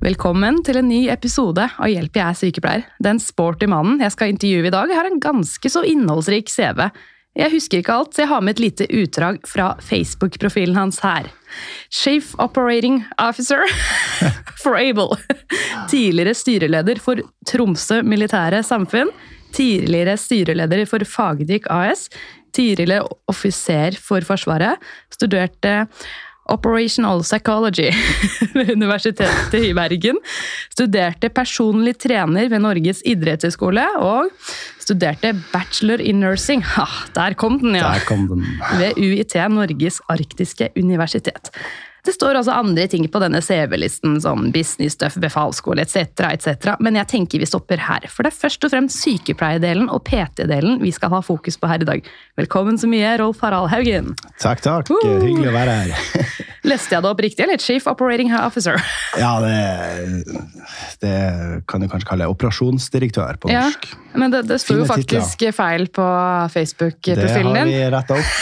Velkommen til en ny episode av Hjelp, jeg er sykepleier. Den sporty mannen jeg skal intervjue i dag, har en ganske så innholdsrik CV. Jeg husker ikke alt, så jeg har med et lite utdrag fra Facebook-profilen hans her. Chief Operating Officer for Able. Tidligere styreleder for Tromsø Militære Samfunn. Tidligere styreleder for Fagdik AS. Tidligere offiser for Forsvaret. Studerte Operational Psychology ved Universitetet i Bergen. Studerte personlig trener ved Norges idrettshøgskole. Og studerte bachelor in nursing. Ha, der kom den, ja! Der kom den. Ved UiT, Norges arktiske universitet. Det står også andre ting på denne CV-listen, som business stuff, befalsskole etc., etc., men jeg tenker vi stopper her. For det er først og fremst sykepleierdelen og PT-delen vi skal ha fokus på her i dag. Velkommen så mye, Rolf Harald Haugen. Takk, takk. Uh! Hyggelig å være her. Leste jeg det opp riktig, eller? Chief Operating Officer. Ja, det, det kan du kanskje kalle operasjonsdirektør på norsk. Ja, men det, det sto jo faktisk faktisk feil på Facebook-profilen din. Det har vi retta opp.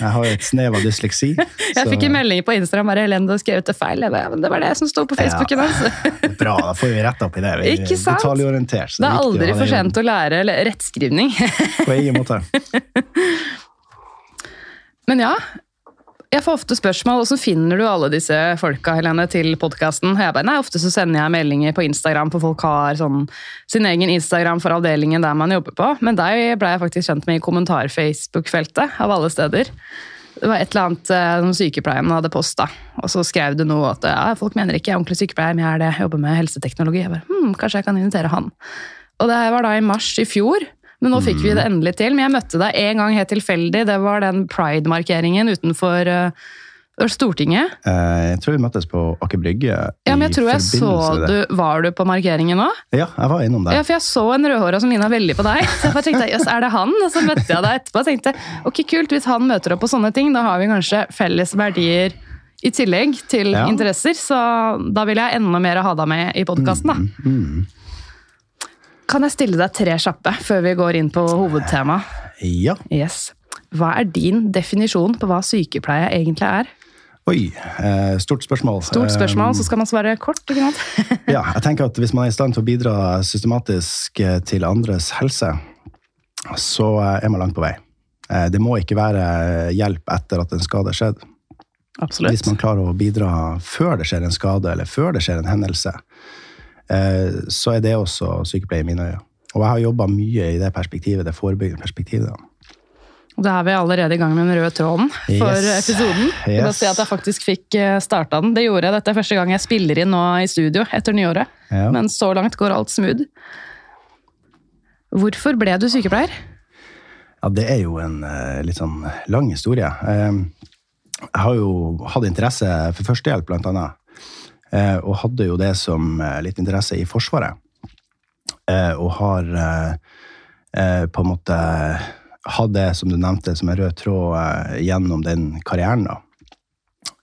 Jeg har jo et snev av dysleksi. Jeg fikk en melding på Instagram bare Helene, elendig og skrevet det feil. Jeg bare, men det var det som sto på Facebooken hans. Bra, da får vi rett opp i det. Vi er Ikke sant? Detaljorientert. så Det er viktig å aldri for det sent å lære eller rettskrivning. På ingen måte. Men ja, jeg får ofte spørsmål, hvordan finner du alle disse folka Helene, til podkasten? Ofte så sender jeg meldinger på Instagram, for folk har sånn, sin egen Instagram for avdelingen der man jobber på. Men deg ble jeg faktisk kjent med i kommentar-Facebook-feltet, av alle steder. Det var et eller annet eh, som sykepleien hadde posta, og så skrev du noe at ja, folk mener ikke jeg er ordentlig sykepleier, men jeg er det, jeg jobber med helseteknologi. Jeg bare, hm, kanskje jeg kan invitere han. Og det var da i mars i fjor, men nå fikk vi det endelig til. Men jeg møtte deg en gang helt tilfeldig, det var den pride-markeringen utenfor eh, Stortinget. Eh, Jeg tror vi møttes på Aker Brygge. Ja, men jeg tror jeg så du. Var du på markeringen nå? Ja, jeg var innom der. Ja, for jeg så en rødhåra som ligna veldig på deg. Så jeg bare tenkte, jøss, er det han? Og så møtte jeg deg etterpå og tenkte ok, kult, hvis han møter opp på sånne ting, da har vi kanskje felles verdier i tillegg til Ja. interesser. Så da vil jeg enda mer ha deg med i podkasten, da. Mm. Kan jeg stille deg tre kjappe før vi går inn på hovedtemaet? Ja. Yes. Hva er din definisjon på hva sykepleie egentlig er? Oi, eh, stort spørsmål. Stort spørsmål, Eh, så skal man svare kort. ikke sant? Ja, jeg tenker at hvis man er i stand til å bidra systematisk eh, til andres helse, så eh, er man langt på vei. Eh, Det må ikke være hjelp etter at en skade er skjedd. Absolutt. Hvis man klarer å bidra før det skjer en skade, eller før det skjer en hendelse, eh, så er det også sykepleie i mine øyne. Og jeg har jobba mye i det perspektivet, det forebyggende perspektivet. da. Da er vi allerede i gang med den røde tråden for Yes. episoden. Jeg Yes. si at jeg faktisk fikk starta den. Det gjorde jeg. Dette er første gang jeg spiller inn nå i studio etter nyåret. Ja. Men så langt går alt smooth. Hvorfor ble du sykepleier? Ja, det er jo en eh, litt sånn lang historie. Eh, jeg har jo hatt interesse for førstehjelp, blant annet. Eh, og hadde jo det som eh, litt interesse i Forsvaret. Eh, og har eh, eh, på en måte hatt det, som du nevnte, som en rød tråd eh, gjennom den karrieren. da.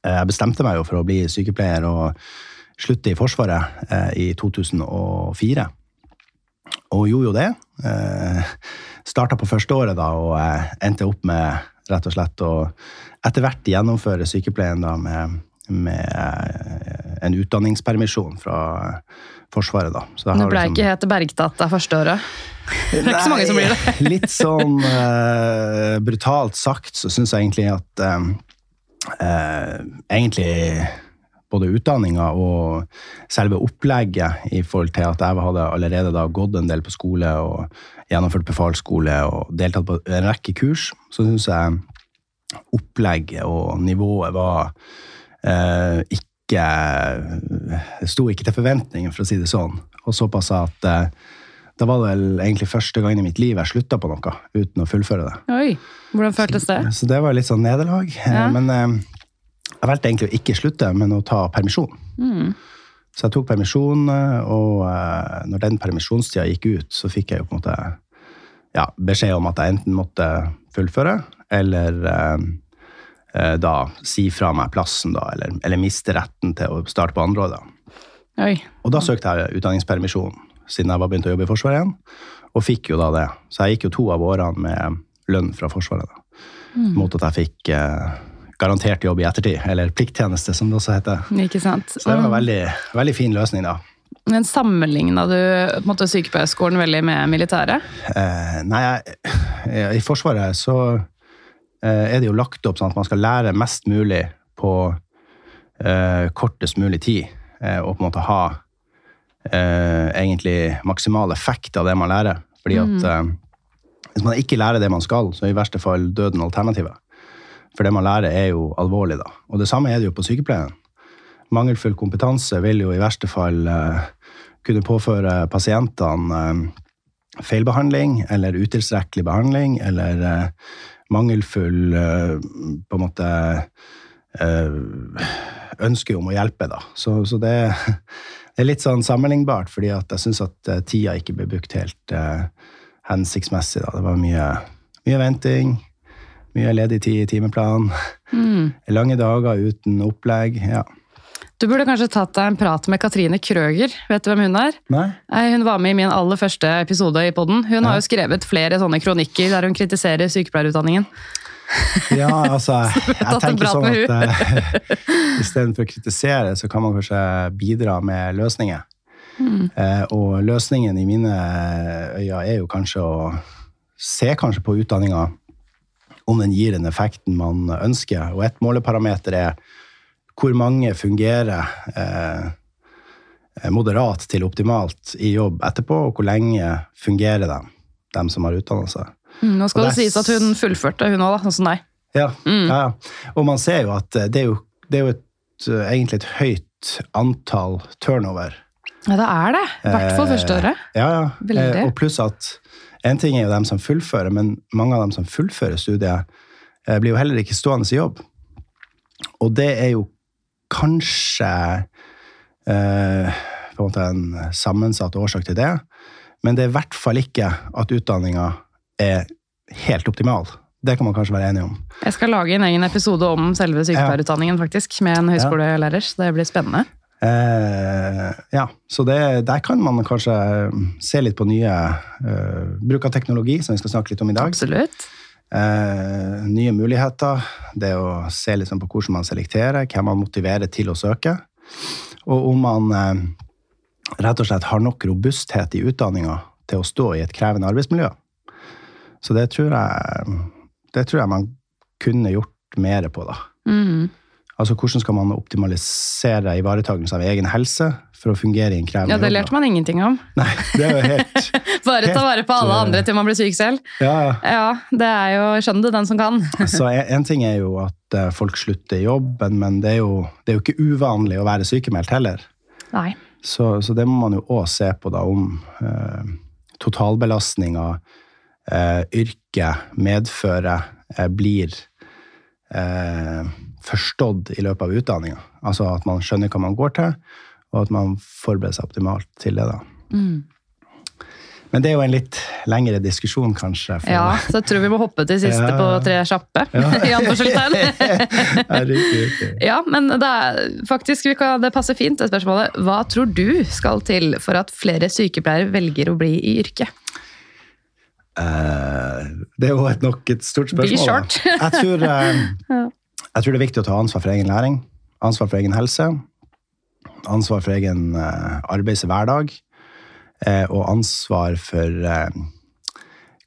Eh, jeg bestemte meg jo for å bli sykepleier og slutte i Forsvaret eh, i 2004. Og gjorde jo det. Eh, Starta på første året da, og endte opp med rett og slett å etter hvert gjennomføre sykepleien da, med, med en utdanningspermisjon fra Forsvaret. da. Så det ble liksom- ikke helt det første året. Det er ikke så mange som blir det. Litt sånn uh, brutalt sagt så syns jeg egentlig at eh, uh, Egentlig både utdanninga og selve opplegget i forhold til at jeg hadde allerede da gått en del på skole og gjennomført befalsskole og deltatt på en rekke kurs, så syns jeg opplegget og nivået var eh, ikke Det sto ikke til forventningene, for å si det sånn. Og såpass at det da var det vel egentlig første gang i mitt liv jeg slutta på noe uten å fullføre det. Oi, hvordan føltes det? Så det var litt sånn nederlag. Eh, Ja. Men eh, jeg valgte egentlig å ikke slutte, men å ta permisjon. Mm. Så jeg tok permisjon, eh, og eh, når den permisjonstida gikk ut, så fikk jeg jo på en måte ja, beskjed om at jeg enten måtte fullføre, eller eh, eh, da si fra meg plassen, da, eller, eller miste retten til å starte på andreåret. Oi. Og da søkte jeg utdanningspermisjon, siden jeg var begynt å jobbe i Forsvaret igjen, og fikk jo da det. Så jeg gikk jo to av årene med lønn fra Forsvaret, da, mot at jeg fikk eh, garantert jobb i ettertid, eller plikttjeneste, som det også heter. Ikke sant? Så det var en veldig, veldig fin løsning, da. Men sammenligna du på måte, sykepleierskolen veldig med militæret? Eh, nei, jeg, i Forsvaret så eh, er det jo lagt opp sånn at man skal lære mest mulig på eh, kortest mulig tid, eh, og på en måte ha eh, egentlig maksimal effekt av det man lærer. Fordi at eh, hvis man ikke lærer det man skal, så er i verste fall døden alternativet. For det man lærer, er jo alvorlig, da. Og det samme er det jo på sykepleien. Mangelfull kompetanse vil jo i verste fall eh, kunne påføre pasientene eh, feilbehandling eller utilstrekkelig behandling eller eh, mangelfull eh, på en måte eh, ønske om å hjelpe, da. Så, så det, det er litt sånn sammenlignbart, fordi jeg syns at eh, tida ikke ble brukt helt uh, hensiktsmessig. Da. Det var mye, mye venting, mye ledig tid i timeplanen, lange dager uten opplegg. Ja. Du burde kanskje tatt deg en prat med Katrine Krøger. Vet du hvem hun er? Nei? Nei, Hun var med i min aller første episode i podden. Hun har jo skrevet flere sånne kronikker der hun kritiserer sykepleierutdanningen. Ja, altså, jeg tenker sånn at uh, istedenfor å kritisere, så kan man kanskje bidra med løsninger. Eh, og løsningen i mine øyne er jo kanskje å se kanskje på utdanninga om den gir den effekten man ønsker. Og et måleparameter er hvor mange fungerer eh, moderat til optimalt i jobb etterpå, og hvor lenge fungerer de, dem som har utdanna seg. Mm, Nå skal det sies at hun fullførte, hun òg, sånn som deg. Ja, mm. ja. Og man ser jo at det er jo, det er jo et, egentlig et høyt antall turnover. Ja, det er det. I hvert fall første året. Ja, ja. Eh, Og pluss at en ting er jo dem som fullfører, men mange av dem som fullfører studiet, eh, blir jo heller ikke stående i jobb. Og det er jo kanskje eh, på en måte en sammensatt årsak til det, men det er i hvert fall ikke at utdanninga er helt optimal. Det kan man kanskje være enig om. Jeg skal lage en egen episode om selve sykepleierutdanningen, faktisk, med en høyskolelærer, så det blir spennende. Eh, ja, så det, der kan man kanskje se litt på nye eh, bruk av teknologi, som vi skal snakke litt om i dag. Absolutt. Eh, nye muligheter. Det å se liksom på hvordan man selekterer, hvem man motiverer til å søke. Og om man eh, rett og slett har nok robusthet i utdanninga til å stå i et krevende arbeidsmiljø. Så det tror jeg, det tror jeg man kunne gjort mer på, da. Mm. Altså hvordan skal man optimalisere ivaretakelse av egen helse for å fungere i en krevende Ja, det lærte man ingenting om. Nei, det er jo helt Bare ta vare på alle andre til man blir syk selv. Ja, ja. Det er jo Skjønn det, den som kan. Så en, en ting er jo at eh, folk slutter i jobben, men det er, jo, det er jo ikke uvanlig å være sykemeldt heller. Nei. Så, så det må man jo òg se på, da, om eh, totalbelastninga eh, yrket medfører, eh, blir eh, forstått i løpet av utdanninga. Altså at man skjønner hva man går til, og at man forbereder seg optimalt til det. da. Mm. Men det er jo en litt lengre diskusjon, kanskje. for- Ja, så jeg tror vi må hoppe til siste Ja. på tre kjappe. I anførselstegn. Ja. Ja, men det, er, faktisk, vi kan, det passer fint, det spørsmålet. Hva tror du skal til for at flere sykepleiere velger å bli i yrket? Eh, det er jo et, nok et stort spørsmål. Jeg tror, eh, jeg tror det er viktig å ta ansvar for egen læring, ansvar for egen helse, ansvar for egen eh, arbeidshverdag, eh, og ansvar for eh,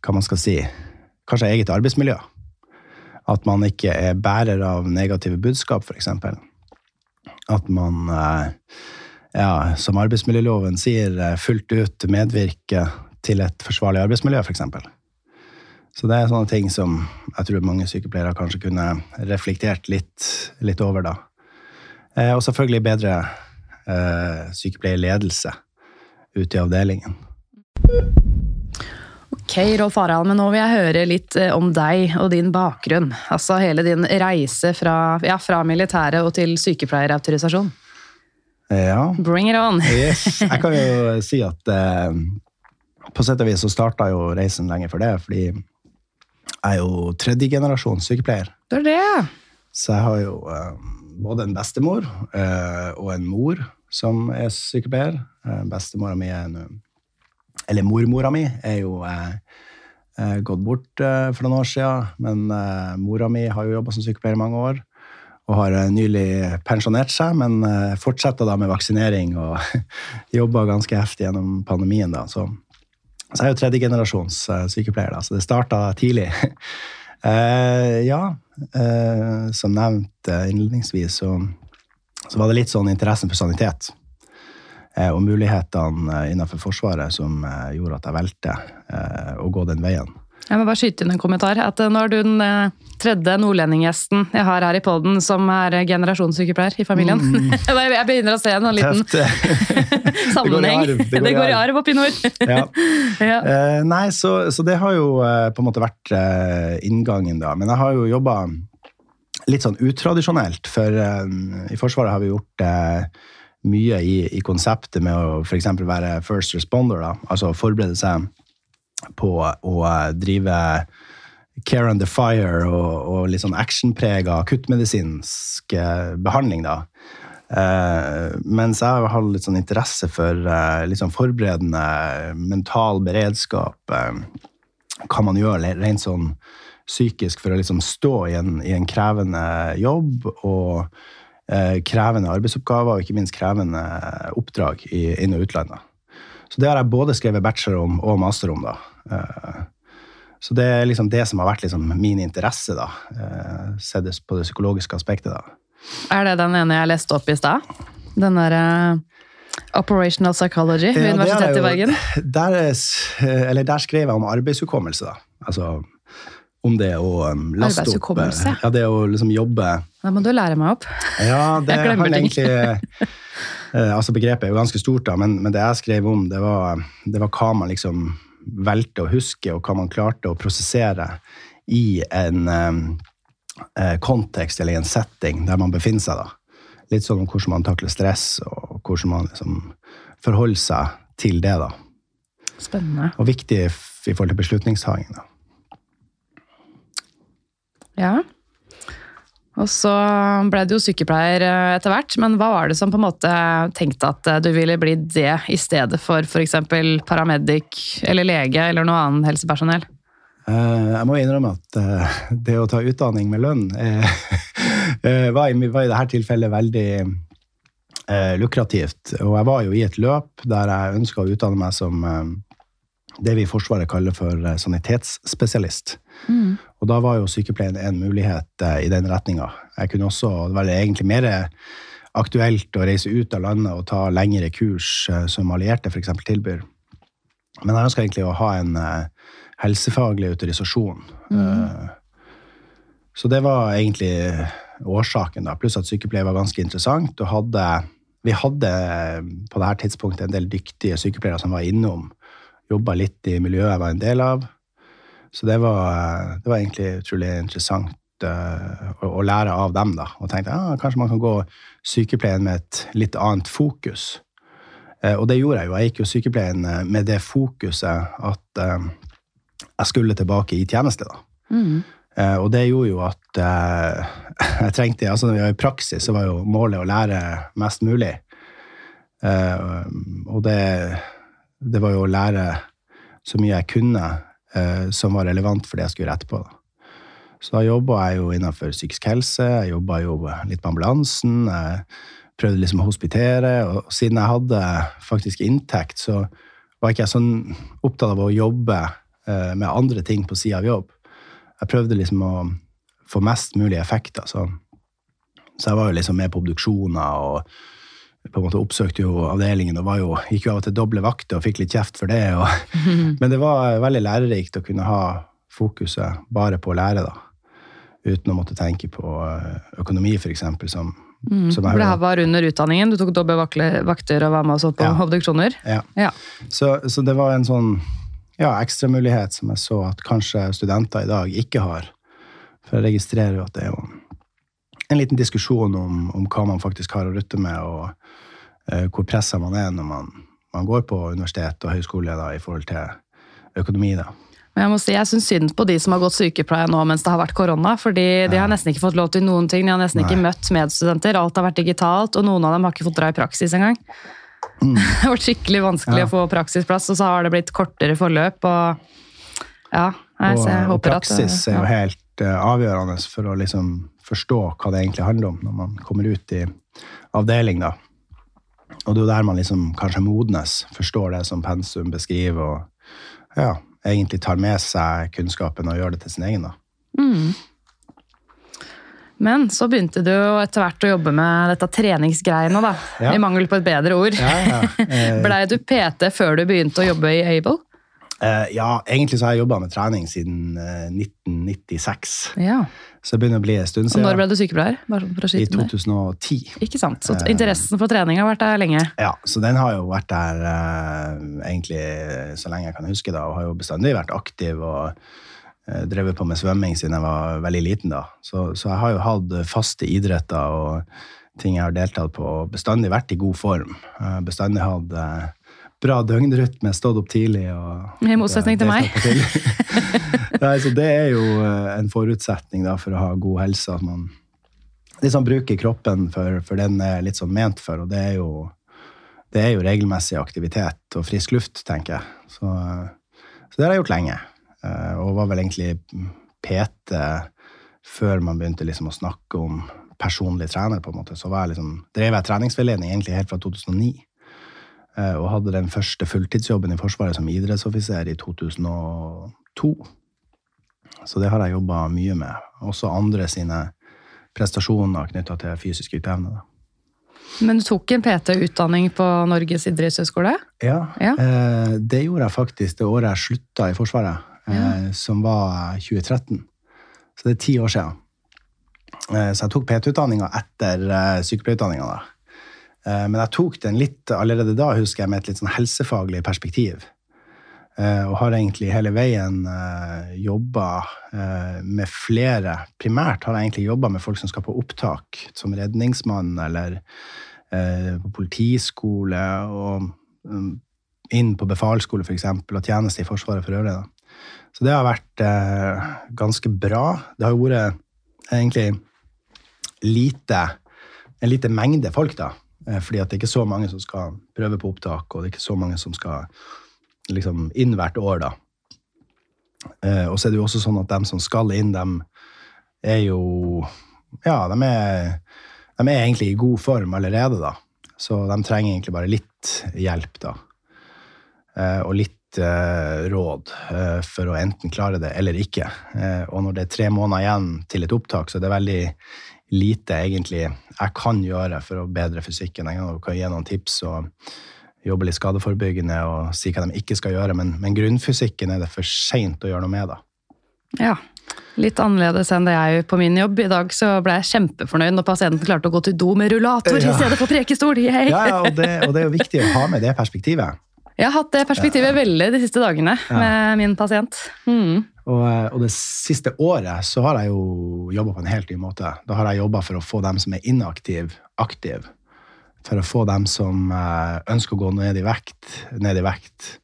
hva man skal si, kanskje eget arbeidsmiljø. At man ikke er bærer av negative budskap, f.eks. At man, ja, som arbeidsmiljøloven sier, fullt ut medvirker til et forsvarlig arbeidsmiljø, f.eks. Så det er sånne ting som jeg tror mange sykepleiere kanskje kunne reflektert litt, litt over da. Og selvfølgelig bedre sykepleierledelse ute i avdelingen. Ok, Rolf Harald, men nå vil jeg høre litt eh, om deg og din bakgrunn. Altså hele din reise fra, ja, fra militæret og til sykepleierautorisasjon. Ja. Bring it on! Yes. Jeg kan jo si at eh, på sett og vis så starta jo reisen lenge for det, fordi jeg er jo tredjegenerasjons sykepleier. Det er det. Så jeg har jo eh, både en bestemor eh, og en mor som er sykepleier. Eh, bestemora mi er nå Eller mormora mi er jo eh, eh, gått bort eh, for noen år siden, men eh, mora mi har jo jobba som sykepleier i mange år. Og har eh, nylig pensjonert seg, men eh, fortsetter da med vaksinering og jobber ganske heftig gjennom pandemien. da, så så jeg er jo tredjegenerasjons sykepleier, da, så det starta tidlig. Uh, ja, eh, som nevnt eh, innledningsvis, så, så var det litt sånn interessen for sanitet. eh, og mulighetene eh, innenfor Forsvaret som eh, gjorde at jeg valgte eh, å gå den veien. Jeg må bare skyte inn en kommentar. at eh, Nå er du den eh, tredje nordlendinggjesten jeg har her i poden som er eh, generasjonssykepleier i familien. jeg begynner å se en liten sammenheng. det går i Det går i arv. oppi nord. ja. ja. Eh, nei, så, så det har jo på en måte vært eh, inngangen, da. Men jeg har jo jobba litt sånn utradisjonelt, for eh, i Forsvaret har vi gjort mye i, i konseptet med å f.eks. være first responder, da. altså forberede seg på å eh, drive care under fire og, og litt sånn actionprega akuttmedisinsk eh, behandling, da. Uh, mens jeg har litt sånn interesse for uh, litt sånn forberedende mental beredskap. Uh, hva man gjør rent sånn psykisk for å liksom stå i en, i en krevende jobb og krevende arbeidsoppgaver, og ikke minst krevende oppdrag i inn- og utlandet. Så det har jeg både skrevet bachelor om og master om. da. Eh, så det er liksom det som har vært liksom min interesse, da. eh, Sett på det psykologiske aspektet. da. Er det den ene jeg leste opp i stad? Den derre Operational Psychology ved Ja, Universitetet jo, i Bergen? Der, er eller der skrev jeg om arbeidshukommelse. da. Altså om det å um, laste opp Ja, det å liksom jobbe Da må du lære meg opp. Ja, det Jeg glemmer ting. egentlig eh, Altså, begrepet er jo ganske stort, da, men, men det jeg skrev om, det var, det var hva man liksom valgte å huske, og hva man klarte å prosessere i en eh, eh, kontekst eller i en setting der man befinner seg. da. Litt sånn om hvordan man takler stress, og hvordan man liksom forholder seg til det. da. Spennende. Og viktig i forhold til beslutningstaking. Ja. Og så ble du jo sykepleier eh, etter hvert, men hva var det som på en måte tenkte at eh, du ville bli det i stedet for f.eks. paramedic eller lege eller noe annet helsepersonell? Eh, jeg må innrømme at det å ta utdanning med lønn var, i, dette tilfellet veldig lukrativt. Og jeg var jo i et løp der jeg ønska å utdanne meg som det vi i Forsvaret kaller for eh, sanitetsspesialist. Og da var jo sykepleien en mulighet eh, i den retninga. Jeg kunne også, var egentlig mer aktuelt å reise ut av landet og ta lengre kurs eh, som allierte f.eks. tilbyr. Men jeg ønska egentlig å ha en eh, helsefaglig autorisasjon. Eh, så det var egentlig årsaken, da. Pluss at sykepleie var ganske interessant. Og hadde, vi hadde på dette tidspunktet en del dyktige sykepleiere som var innom. Jobba litt i miljøet jeg var en del av. Så det var, det var egentlig utrolig interessant eh, å, å lære av dem. da. Og tenkte ja, kanskje man kan gå sykepleien med et litt annet fokus. Eh, Og det gjorde jeg jo. Jeg gikk jo sykepleien eh, med det fokuset at jeg skulle tilbake i tjeneste. da. Eh, Og det gjorde jo at jeg trengte altså når vi var I praksis så var jo målet å lære mest mulig. Og det, det var jo å lære så mye jeg kunne som var relevant for det jeg skulle gjøre etterpå. da. Så da jobba jeg jo innenfor psykisk helse, jeg jobba jo litt på ambulansen. Jeg prøvde liksom å hospitere, og siden jeg hadde faktisk inntekt, så var ikke jeg sånn opptatt av å jobbe eh, med andre ting på sida av jobb. Jeg prøvde liksom å få mest mulig effekt. da, så, så jeg var jo liksom med på obduksjoner og på en måte oppsøkte jo avdelingen og var jo, gikk jo av og til doble vakter og fikk litt kjeft for det. Og, men det var veldig lærerikt å kunne ha fokuset bare på å lære, da. Uten å måtte tenke på eh, økonomi, eksempel, som, som For det her var under utdanningen? Du tok doble vakter og var med og så på Ja. obduksjoner? Ja. Ja. Så, så det var en sånn ja, ekstramulighet som jeg så at kanskje studenter i dag ikke har. For jeg registrerer jo at det er jo en liten diskusjon om, om hva man faktisk har å rutte med, og hvor pressa man er når man, man går på universitet og høyskole da, i forhold til økonomi. da. Men jeg må si, jeg syns synd på de som har gått sykepleie nå mens det har vært korona. fordi de har nesten ikke fått lov til noen ting. De har nesten ikke møtt medstudenter. Alt har vært digitalt, og noen av dem har ikke fått dra i praksis engang. Det har vært skikkelig vanskelig Mm. Ja. å få praksisplass, og så har det blitt kortere forløp. og ja, jeg, Og, og håper at- praksis er jo helt uh, avgjørende for å liksom forstå hva det egentlig handler om når man kommer ut i avdeling. da. Og det er jo der man liksom kanskje modnes, forstår det som pensum beskriver, og ja, egentlig tar med seg kunnskapen og gjør det til sin egen. da. Mm. Men så begynte du jo etter hvert å jobbe med dette treningsgreiene, da. Ja. I mangel på et bedre ord. Ja, ja. Eh, Blei du PT før du begynte å jobbe i Able? eh, ja, egentlig så har jeg jobba med trening siden eh, 1996, Ja. Så det begynner å bli en stund siden. når ble du sykepleier? Sånn I 2010. med 2010. Ikke sant? Så Eh. interessen for trening har vært der lenge. Ja, så den har jo vært der eh, egentlig så lenge jeg kan huske, da, og har jo bestandig vært aktiv og eh, drevet på med svømming siden jeg var veldig liten. da. Så, så jeg har jo hatt faste idretter og ting jeg har deltatt på, og bestandig vært i god form. Bestandig hatt eh, bra døgnrytme, stått opp tidlig. og... I motsetning til meg. Nei, så det er jo eh, en forutsetning da, for å ha god helse, at man liksom bruker kroppen for, for den er litt sånn ment for, og det er jo det er jo regelmessig aktivitet og frisk luft, tenker jeg. Så, så det har jeg gjort lenge. Eh, Og var vel egentlig PT før man begynte liksom å snakke om personlig trener. på en måte. Så var jeg liksom, drev jeg treningsveiledning egentlig helt fra 2009. eh, Og hadde den første fulltidsjobben i Forsvaret som idrettsoffiser i 2002. Så det har jeg jobba mye med. Også andre sine prestasjoner knytta til fysisk yteevne. Men du tok en PT-utdanning på Norges idrettshøgskole? Ja, Ja. Eh, det gjorde jeg faktisk det året jeg slutta i Forsvaret, eh, Ja. som var 2013. Så det er ti år siden. Eh, så jeg tok PT-utdanninga etter sykepleierutdanninga. Eh, men jeg tok den litt allerede da, husker jeg, med et litt sånn helsefaglig perspektiv. Eh, og har egentlig hele veien uh, jobba med flere. Primært har jeg egentlig jobba med folk som skal på opptak, som redningsmann eller eh, på politiskole og um, inn på befalsskole f.eks. og tjeneste i Forsvaret for øvrig. Så det har vært eh, ganske bra. Det har jo vært egentlig lite, en lite mengde folk, da. Eh, fordi at det er ikke så mange som skal prøve på opptak, og det er ikke så mange som skal liksom inn hvert år, da. Eh, og så er det jo også sånn at dem som skal inn, dem er jo Ja, de er, de er egentlig i god form allerede, da. Så de trenger egentlig bare litt hjelp, da. Eh, og litt råd for å enten klare det eller ikke. Og når det er tre måneder igjen til et opptak, så er det veldig lite egentlig jeg kan gjøre for å bedre fysikken. Jeg kan gi noen tips og jobbe litt skadeforebyggende og si hva de ikke skal gjøre, men, men grunnfysikken er det for seint å gjøre noe med, da. Ja. Litt annerledes enn det jeg på min jobb. I dag så ble jeg kjempefornøyd når pasienten klarte å gå til do med rullator i Ja. stedet for prekestol. Ja, ja og, det, og det er jo viktig å ha med det perspektivet. Jeg har hatt det perspektivet veldig de siste dagene med min pasient. Mm. Og, eh, og det siste året så har jeg jo jobba på en helt ny måte. Da har jeg jobba for å få dem som er inaktive, aktive. For å få dem som eh, ønsker å gå ned i vekt, ned i vekt.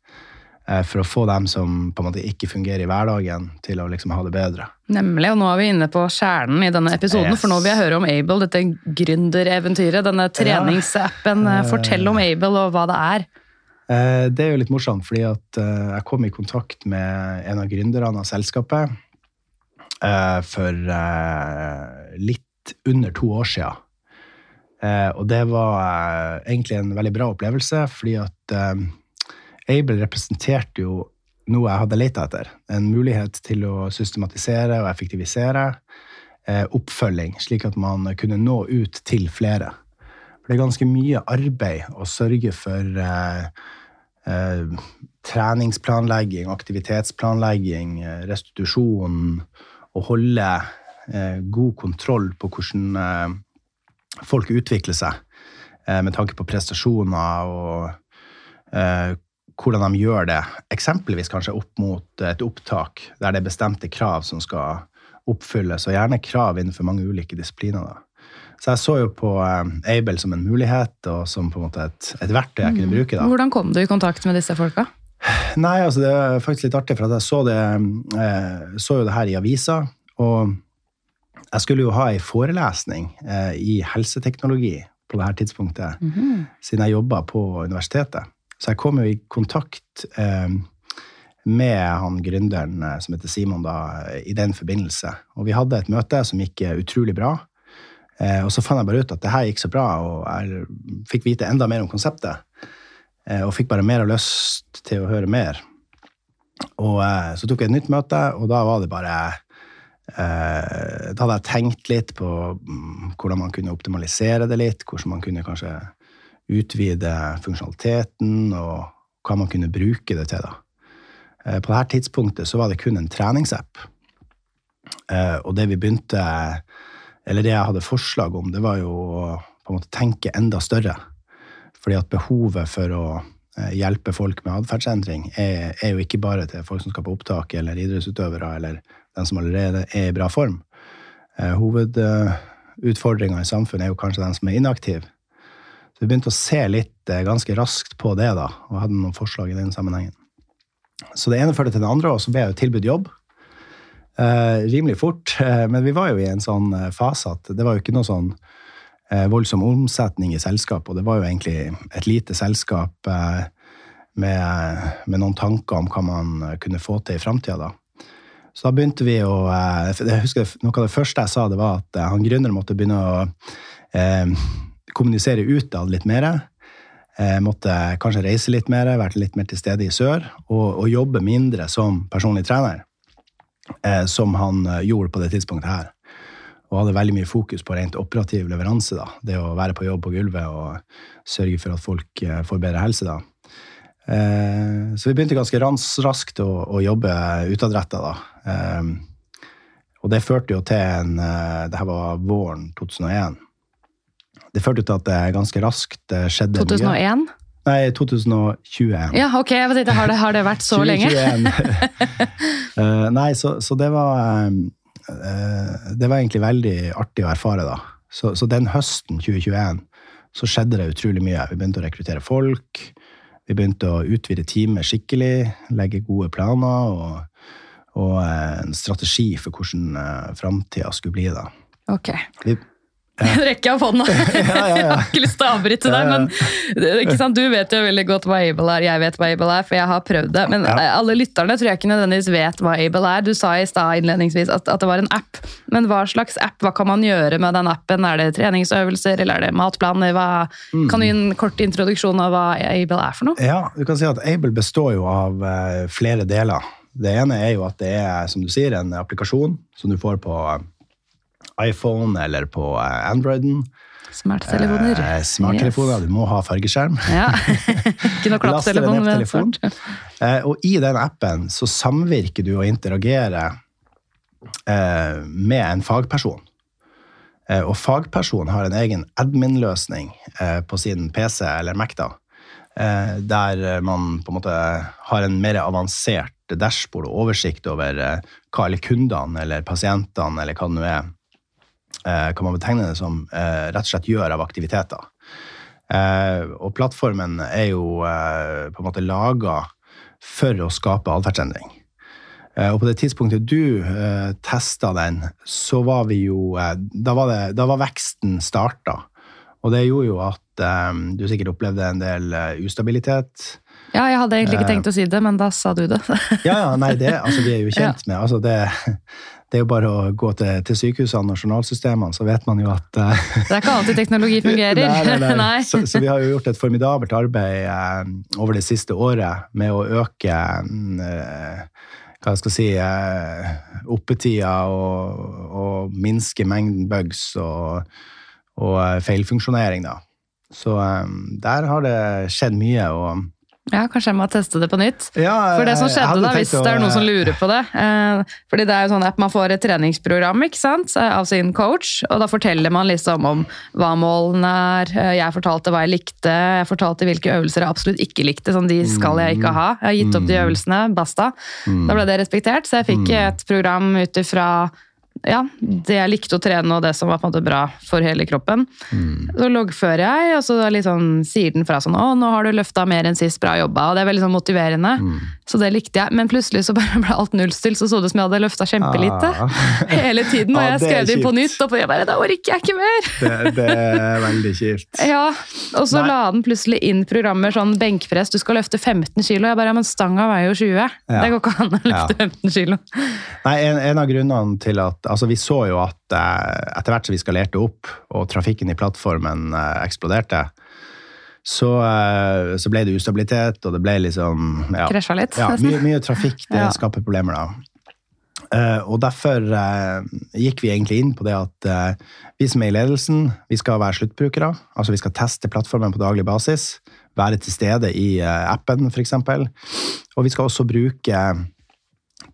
Eh, For å få dem som på en måte ikke fungerer i hverdagen, til å liksom ha det bedre. Nemlig, og nå er vi inne på kjernen i denne episoden, Yes. for nå vil jeg høre om Able, dette gründereventyret, denne treningsappen. Ja. Fortell om Able og hva det er. Eh, Det er jo litt morsomt, fordi at eh, jeg kom i kontakt med en av gründerne av selskapet eh, for litt under to år. Eh, Og det var egentlig en veldig bra opplevelse, fordi at Able representerte jo noe jeg hadde leita etter. En mulighet til å systematisere og effektivisere oppfølging, slik at man kunne nå ut til flere. For det er ganske mye arbeid å sørge for eh, eh, treningsplanlegging, aktivitetsplanlegging, eh, restitusjon, å holde eh, god kontroll på hvordan eh, folk utvikler seg, eh, med tanke på prestasjoner og hvordan de gjør det. Eksempelvis kanskje opp mot et opptak, der det er bestemte krav som skal oppfylles, og gjerne krav innenfor mange ulike disipliner. Da. Så jeg så jo på eh, Able som en mulighet, og som på en måte et, et verktøy jeg kunne bruke. da. Hvordan kom du i kontakt med disse folka? Nei, altså det er faktisk litt artig, for at jeg så, det, eh, så jo det her i avisa. Og jeg skulle jo ha ei forelesning eh, i helseteknologi på det her tidspunktet, siden jeg jobba på universitetet. Så jeg kom jo i kontakt med han gründeren som heter Simon, da, i den forbindelse. Og vi hadde et møte som gikk utrolig bra. Eh, og så fant jeg bare ut at det her gikk så bra, og jeg fikk vite enda mer om konseptet. Eh, og fikk bare mer av lyst til å høre mer. Og eh, så tok jeg et nytt møte, og da var det bare Da hadde jeg tenkt litt på mm, hvordan man kunne optimalisere det litt, hvordan man kunne kanskje utvide funksjonaliteten, og hva man kunne bruke det til. da. På dette tidspunktet så var det kun en treningsapp. Og det vi begynte, eller det jeg hadde forslag om, det var jo å på en måte tenke enda større. Fordi at behovet for å eh, hjelpe folk med atferdsendring er, er jo ikke bare til folk som skal på opptak, eller idrettsutøvere, eller den som allerede er i bra form. Eh, Hovedutfordringa i samfunnet er jo kanskje den som er inaktiv. Så vi begynte å se litt eh, ganske raskt på det, da, og hadde noen forslag i den sammenhengen. Så det ene førte til det andre, og så ble jeg tilbudt jobb. Eh, rimelig fort. Eh, men vi var jo i en sånn eh, fase at det var jo ikke noe sånn voldsom omsetning i selskapet, og det var jo egentlig et lite selskap med, med noen tanker om hva man kunne få til i framtida, da. Så da begynte vi å Jeg husker Noe av det første jeg sa, det var at han gründeren måtte begynne å eh, kommunisere utad litt mer. Eh, måtte kanskje reise litt mer, vært litt mer til stede i sør, og, og jobbe mindre som personlig trener. Eh, som han eh, gjorde på det tidspunktet her. Og hadde veldig mye fokus på rent operativ leveranse. da. Det å være på jobb på gulvet og sørge for at folk eh, får bedre helse. da. Eh, så vi begynte ganske raskt å, å jobbe utadretta, da. Eh, og det førte jo til en eh, Det her var våren 2001. Det førte til at det ganske raskt skjedde skjedde mye. 2001? Nei, 2021. Ja, ok. Jeg tenkte, har, det, har det vært så lenge? 2021. Eh, nei, så, så det var eh, Det var egentlig veldig artig å erfare, da. Så, så den høsten 2021 så skjedde det utrolig mye. Vi begynte å rekruttere folk. Vi begynte å utvide teamet skikkelig, legge gode planer og, og en strategi for hvordan uh, framtida skulle bli. da. Ok. Vi, Rekke opp hånda. ja, ja. Jeg har ikke lyst til å avbryte deg, men det- ikke sant? du vet jo veldig godt hva Able er. Jeg vet hva Able er, for jeg har prøvd det. Men Ja. eh, alle lytterne tror jeg ikke nødvendigvis vet hva Able er. Du sa i stad innledningsvis at, at det var en app. Men hva slags app? Hva kan man gjøre med den appen? Er det treningsøvelser, eller er det matplaner? Hva, Kan du gi en kort introduksjon av hva Able er for noe? Ja, du kan si at Able består jo av eh, flere deler. Det ene er jo at det er, som du sier, en applikasjon som du får på eh, iPhone eller på eh, Androiden. Smarttelefoner. Eh, Smarttelefoner, du må ha fargeskjerm. Ja. ikke noe klapptelefon. Eh, og i den appen så samvirker du og interagerer eh, med en fagperson. Eh, og fagpersonen har en egen admin-løsning eh, på sin PC eller Mac, da, eh, der man på en måte har en mer avansert dashbord og oversikt over hva alle kundene eller pasientene eller hva det nå er, kan man betegne det som, eh, rett og slett gjør av aktiviteter. Eh, og plattformen er jo eh, på en måte laga for å skape atferdsendring. Eh, og på det tidspunktet du uh, testa den, så var vi jo eh, da, var det, da var veksten starta. Og det gjorde jo at um, du sikkert opplevde en del uh, ustabilitet. Ja, jeg hadde egentlig ikke tenkt å si det, men da sa du det. Ja, ja, nei, det altså, vi er jo kjent med altså, det, det er jo bare å gå til, til sykehusene og journalsystemene, så vet man jo at uh, Det er ikke alltid teknologi fungerer. Nei, nei, nei. Så, så vi har jo gjort et formidabelt arbeid uh, over det siste året med å øke uh, hva jeg skal si, oppetida og, og minske mengden bugs og, og feilfunksjonering. Da. Så um, der har det skjedd mye. og Ja, kanskje jeg må teste det på nytt. ja, For det som skjedde da, hvis å- det er noen som lurer på det eh, Fordi det er jo sånn at man får et treningsprogram ikke sant, eh, av sin coach, og da forteller man liksom om hva målene er. Eh, Jeg fortalte hva jeg likte, jeg fortalte hvilke øvelser jeg absolutt ikke likte. Sånn, de skal jeg ikke ha. Jeg har gitt opp de øvelsene, basta. Da ble det respektert, så jeg fikk et program ut ifra ja, det jeg likte å trene, og det som var på en måte bra for hele kroppen. Så loggfører jeg, og så sånn, sier den fra sånn 'Å, nå har du løfta mer enn sist, bra jobba'. Og det er veldig sånn motiverende. Så det likte jeg. Men plutselig så bare ble alt nullstill, så så det ut som jeg hadde løfta kjempelite. Ah. Hele tiden. Og Ja, jeg skrev det inn på nytt, og jeg bare 'Da orker jeg ikke mer'. Det, det er veldig kjipt. Ja, og så Nei. la den plutselig inn programmer sånn benkpress, du skal løfte 15 kilo. Jeg bare, ja, men stanga veier jo 20. Det går ikke an å løfte 15 kilo. Nei, en, en av grunnene til at Altså, vi så jo at eh, etter hvert som vi skalerte opp, og trafikken i plattformen eh, eksploderte, så, eh, så ble det ustabilitet, og det ble liksom ja, Krasja litt. Ja, mye, mye trafikk. Det Ja. skaper problemer, da. Eh, og derfor gikk vi egentlig inn på det at vi som er i ledelsen, vi skal være sluttbrukere. Altså vi skal teste plattformen på daglig basis. Være til stede i appen, f.eks. Og vi skal også bruke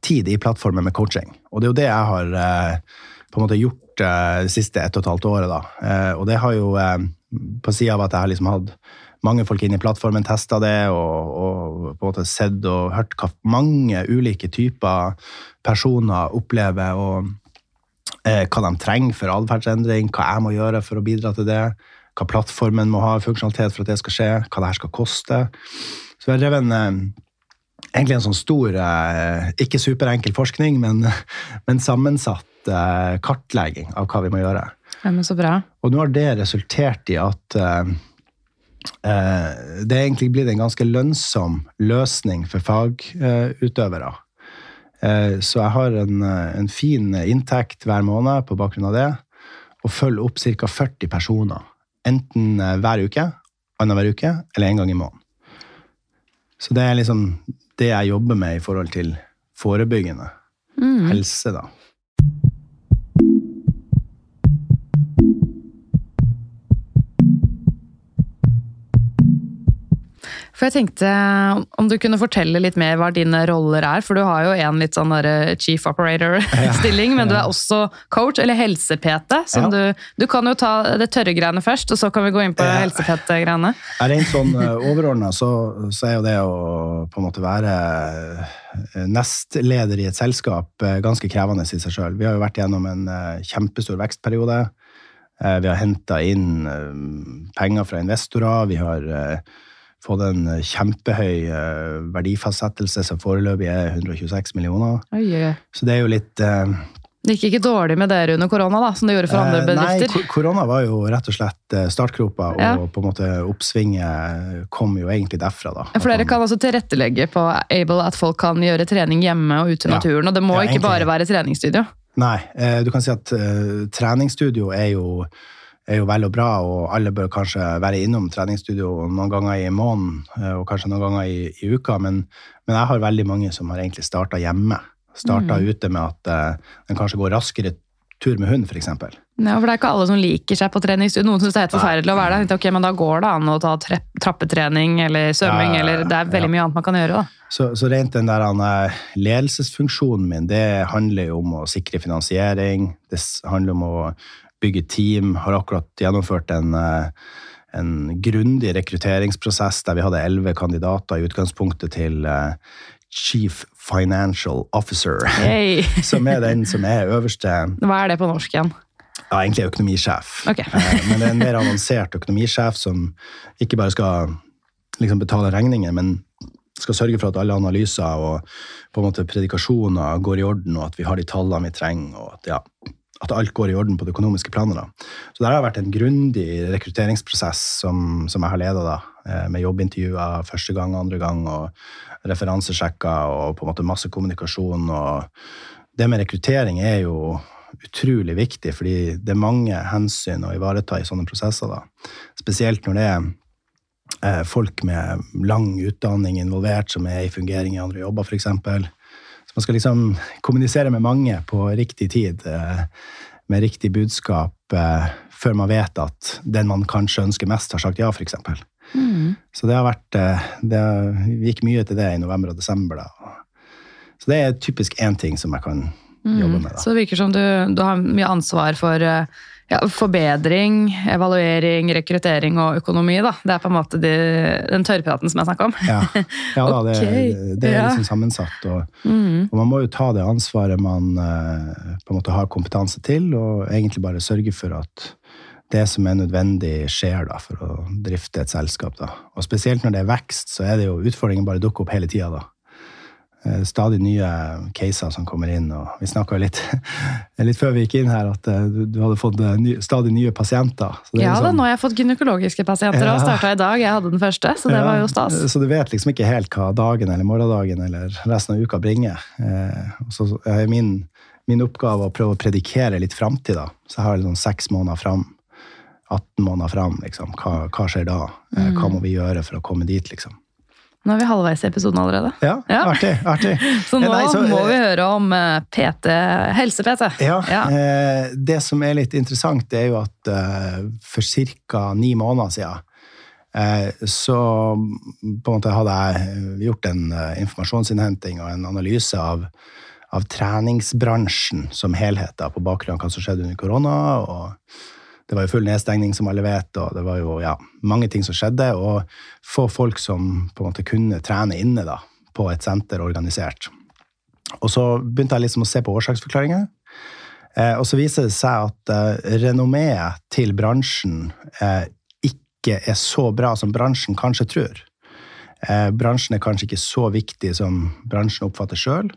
tid i plattformen med coaching. Og det er jo det jeg har eh, på en måte gjort eh, det siste ett og et halvt året. da. Eh, og det har jo, på sida av at jeg har liksom hatt mange folk inn i plattformen, testa det og, og på en måte sett og hørt hva mange ulike typer personer opplever, og hva de trenger for atferdsendring, hva jeg må gjøre for å bidra til det, hva plattformen må ha funksjonalitet for at det skal skje, hva det her skal koste. Så jeg har drevet en, egentlig en sånn stor, eh, ikke superenkel forskning, men, men sammensatt eh, kartlegging av hva vi må gjøre. Ja, men så bra. Og nå har det resultert i at eh, det er egentlig blitt en ganske lønnsom løsning for fagutøvere. Uh, så jeg har en, en fin inntekt hver måned på bakgrunn av det, og følger opp ca. 40 personer. Enten hver uke, annenhver uke eller en gang i måneden. Så det er liksom det jeg jobber med i forhold til forebyggende helse, da. For jeg tenkte om du kunne fortelle litt mer hva dine roller er, for du har jo en litt sånn der chief operator-stilling, men du er også coach, eller helse-PT. Ja. du, du kan jo ta det tørre greiene først, og så kan vi gå inn på Ja. helse-PT-greiene. Er Rent sånn overordna så, så er jo det å på en måte være eh, nestleder i et selskap eh, ganske krevende i seg sjøl. Vi har jo vært gjennom en eh, kjempestor vekstperiode. Eh, Vi har henta inn eh, penger fra investorer. Vi har eh, fått en kjempehøy eh, verdifastsettelse som foreløpig er 126 millioner. Oi, oi. Så det er jo litt eh, Det gikk ikke dårlig med dere under korona, da, som det gjorde for andre bedrifter? Nei, bedrifter? ko- korona var jo rett og slett eh, startgropa, og Ja. på en måte oppsvinget kom jo egentlig derfra, da. For dere kan altså tilrettelegge på Able at folk kan gjøre trening hjemme og ute i Ja. naturen. Og det må Ja, ikke egentlig. bare være treningsstudio. Nei, eh, du kan si at eh, treningsstudio er jo, er jo vel og bra, og alle bør kanskje være innom treningsstudio noen ganger i måneden, eh, og kanskje noen ganger i, i uka, men, men jeg har veldig mange som har egentlig starta hjemme. Starta ute med at uh, den kanskje går raskere tur med hund, f.eks. Ja, for det er ikke alle som liker seg på treningsstudio. Noen syns det er helt forferdelig å være der. Ok, men da går det an å ta trappetrening eller svømming, Ja, eller det er veldig ja. mye annet man kan gjøre, da. Så, så rent den der eh, ledelsesfunksjonen min, det handler jo om å sikre finansiering. Det handler om å bygge team. Har akkurat gjennomført en, eh, en grundig rekrutteringsprosess der vi hadde elleve kandidater i utgangspunktet til eh, Chief Financial Officer. hey. Som er den som er øverste Hva er det på norsk igjen? ja, egentlig økonomisjef. Ok. Eh, Men det er en mer avansert økonomisjef som ikke bare skal liksom betale regninger, men skal sørge for at alle analyser og på en måte predikasjoner går i orden, og at vi har de tallene vi trenger, og at, ja, at alt går i orden på det økonomiske planet. Da. Så det har vært en grundig rekrutteringsprosess som, som jeg har leda, eh, med jobbintervjuer første gang, andre gang, og referansesjekker og på en måte masse kommunikasjon. og det med rekruttering er jo utrolig viktig, fordi det er mange hensyn å ivareta i sånne prosesser. da. Spesielt når det er eh, folk med lang utdanning involvert, som er i fungering i andre jobber, f.eks. Man skal liksom kommunisere med mange på riktig tid, eh, med riktig budskap, eh, før man vet at den man kanskje ønsker mest, har sagt ja, f.eks. Mm. Så det har vært eh, Det gikk mye til det i november og desember, da. Så det er typisk én ting som jeg kan jobbe med, da. Så det virker som du, du har mye ansvar for ja, forbedring, evaluering, rekruttering og økonomi, da. Det er på en måte de, den tørrpraten som jeg snakker om. Ja, ja da, det, Ok, det er liksom sammensatt. Og, Mm. og man må jo ta det ansvaret man eh, på en måte har kompetanse til, og egentlig bare sørge for at det som er nødvendig, skjer da, for å drifte et selskap. Da. Og spesielt når det er vekst, så er det jo utfordringen bare dukker opp hele tida. Eh, Stadig nye caser som kommer inn, og vi snakka litt, litt før vi gikk inn her at eh, du, du hadde fått eh, ny, stadig nye pasienter. Så det er Ja da, liksom- nå har jeg fått gynekologiske pasienter og Ja. starta i dag. Jeg hadde den første, så det Ja, var jo stas. Så du vet liksom ikke helt hva dagen eller morgendagen eller resten av uka bringer. Eh, så er min, min oppgave å prøve å predikere litt framtid, da. Så jeg har liksom seks måneder fram. 18 måneder fram, liksom. Hva, hva skjer da? Eh, hva Mm. må vi gjøre for å komme dit, liksom? Nå er vi halvveis i episoden allerede. Ja, Ja. artig. artig. Så nå Eh, nei, så, må eh, vi høre om eh, PT, helse-PT. Ja, Ja. Eh, det som er litt interessant, det er jo at eh, for ca. ni måneder siden eh, så på en måte hadde jeg gjort en eh, informasjonsinnhenting og en analyse av, av treningsbransjen som helhet, da, på bakgrunn av hva som skjedde under korona. og det var jo full nedstengning, som alle vet, og det var jo ja, mange ting som skjedde. Og få folk som på en måte kunne trene inne da, på et senter organisert. Og så begynte jeg liksom å se på årsaksforklaringer. Eh, og så viser det seg at eh, renommeet til bransjen eh, ikke er så bra som bransjen kanskje tror. Eh, bransjen er kanskje ikke så viktig som bransjen oppfatter sjøl.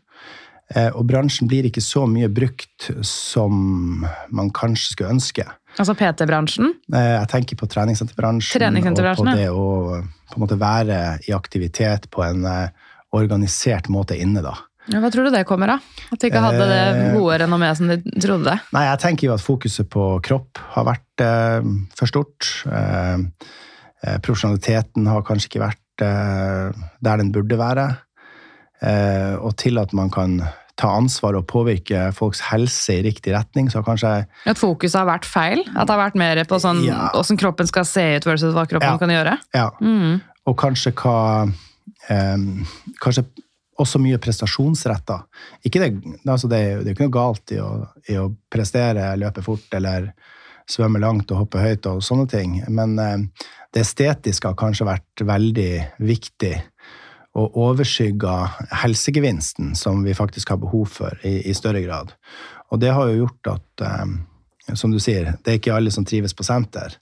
Eh, og bransjen blir ikke så mye brukt som man kanskje skulle ønske. Altså PT-bransjen. Jeg tenker på treningssenterbransjen, Treningssenterbransjen, og på ja. det å på en måte være i aktivitet på en eh, organisert måte inne. da. Ja, hva tror du det kommer av? At de ikke hadde det Eh, gode renommeet som de trodde? Nei, jeg tenker jo at fokuset på kropp har vært eh, for stort. Eh, eh, profesjonaliteten har kanskje ikke vært eh, der den burde være. Eh, og til at man kan ta ansvar og påvirke folks helse i riktig retning, så kanskje At fokuset har vært feil? At det har vært mer på sånn Ja. hvordan kroppen skal se ut versus hva kroppen Ja. kan gjøre? Ja. Mm. Og kanskje hva um, Kanskje også mye prestasjonsretta. Ikke det, altså det, det er ikke noe galt i å, i å prestere, løpe fort eller svømme langt og hoppe høyt og sånne ting, men um, det estetiske har kanskje vært veldig viktig og overskygga helsegevinsten som vi faktisk har behov for i, i større grad. Og det har jo gjort at, eh, som du sier, det er ikke alle som trives på senter.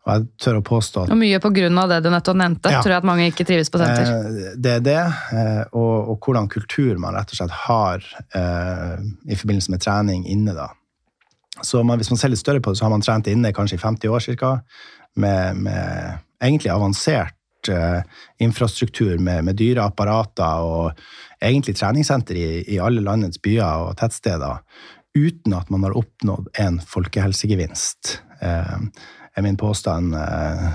Og jeg tør å påstå at Og mye på grunn av det du nettopp nevnte, Ja. tror jeg at mange ikke trives på senter. Eh, Det er det, eh, og, og hvordan kultur man rett og slett har eh, i forbindelse med trening inne. da. Så man, Hvis man ser litt større på det, så har man trent inne kanskje i 50 år ca. med, med egentlig avansert infrastruktur med, med dyre apparater og egentlig treningssenter i, i alle landets byer og tettsteder, uten at man har oppnådd en folkehelsegevinst. Eh, er min påstand eh,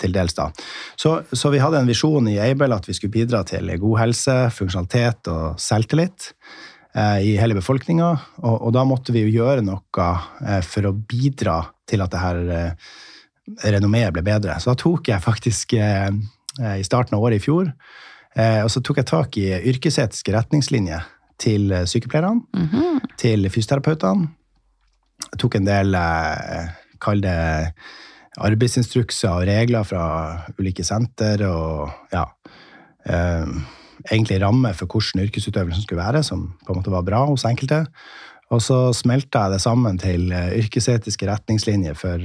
til dels, da. Så, så vi hadde en visjon i Aibel at vi skulle bidra til god helse, funksjonalitet og selvtillit eh, i hele befolkninga. Og, og da måtte vi jo gjøre noe eh, for å bidra til at det her eh, renommeet ble bedre. Så da tok jeg faktisk eh, eh, i starten av året i fjor, eh, og så tok jeg tak i yrkesetiske retningslinjer til sykepleierne, mm -hmm. til fysioterapeutene. Jeg tok en del, kall det arbeidsinstrukser og regler fra ulike senter, og ja, egentlig ramme for hvordan yrkesutøvelsen skulle være, som på en måte var bra hos enkelte. Og så smelta jeg det sammen til yrkesetiske retningslinjer for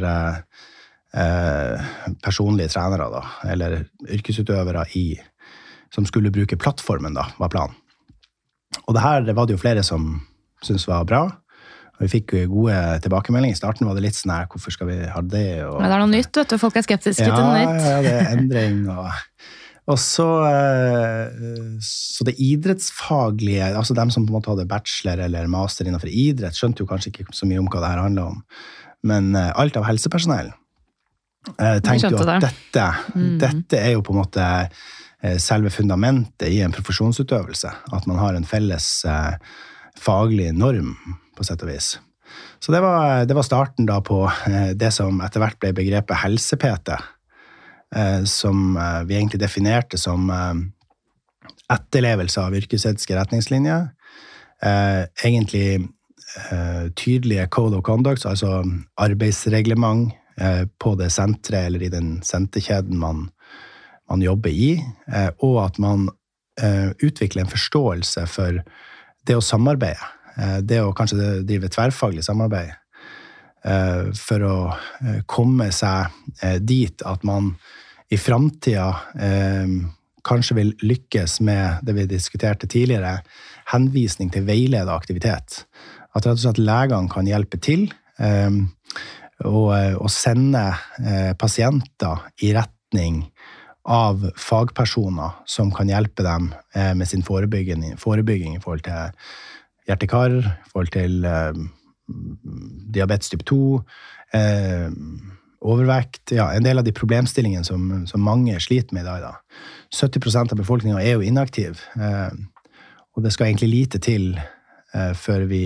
eh, personlige trenere, da, eller yrkesutøvere i, som skulle bruke plattformen, da, var planen. Og det her var det jo flere som syntes var bra. Og vi fikk jo gode tilbakemeldinger. I starten var det litt sånn her, hvorfor skal vi ha det? Og, Men det er noe nytt, vet du. Folk er skeptiske ja, til noe nytt. Ja, det er endring. Og, og så, eh, så det idrettsfaglige, altså dem som på en måte hadde bachelor eller master innenfor idrett, skjønte jo kanskje ikke så mye om hva det her handler om. Men eh, alt av helsepersonell eh, tenkte jo at dette, Mm. dette er jo på en måte eh, selve fundamentet i en profesjonsutøvelse. At man har en felles eh, faglig norm, på sett og vis. Så det var, det var starten da på det som etter hvert ble begrepet helse-PT. Som vi egentlig definerte som etterlevelse av yrkesetiske retningslinjer. Egentlig tydelige code of conduct, altså arbeidsreglement på det senteret eller i den senterkjeden man, man jobber i, eh, og at man eh, utvikler en forståelse for det å samarbeide. Eh, det å kanskje drive tverrfaglig samarbeid. Eh, for å komme seg dit at man i framtida kanskje vil lykkes med det vi diskuterte tidligere, henvisning til veileda aktivitet. At rett og slett legene kan hjelpe til eh, og, og, sende eh, pasienter i retning av fagpersoner som kan hjelpe dem eh, med sin forebygging, forebygging, i forhold til hjerte-kar, i forhold til eh, diabetes type 2 eh, overvekt ja, En del av de problemstillingene som, som mange sliter med i dag. Da. 70% av befolkninga er jo inaktiv. Eh, og det skal egentlig lite til eh, før vi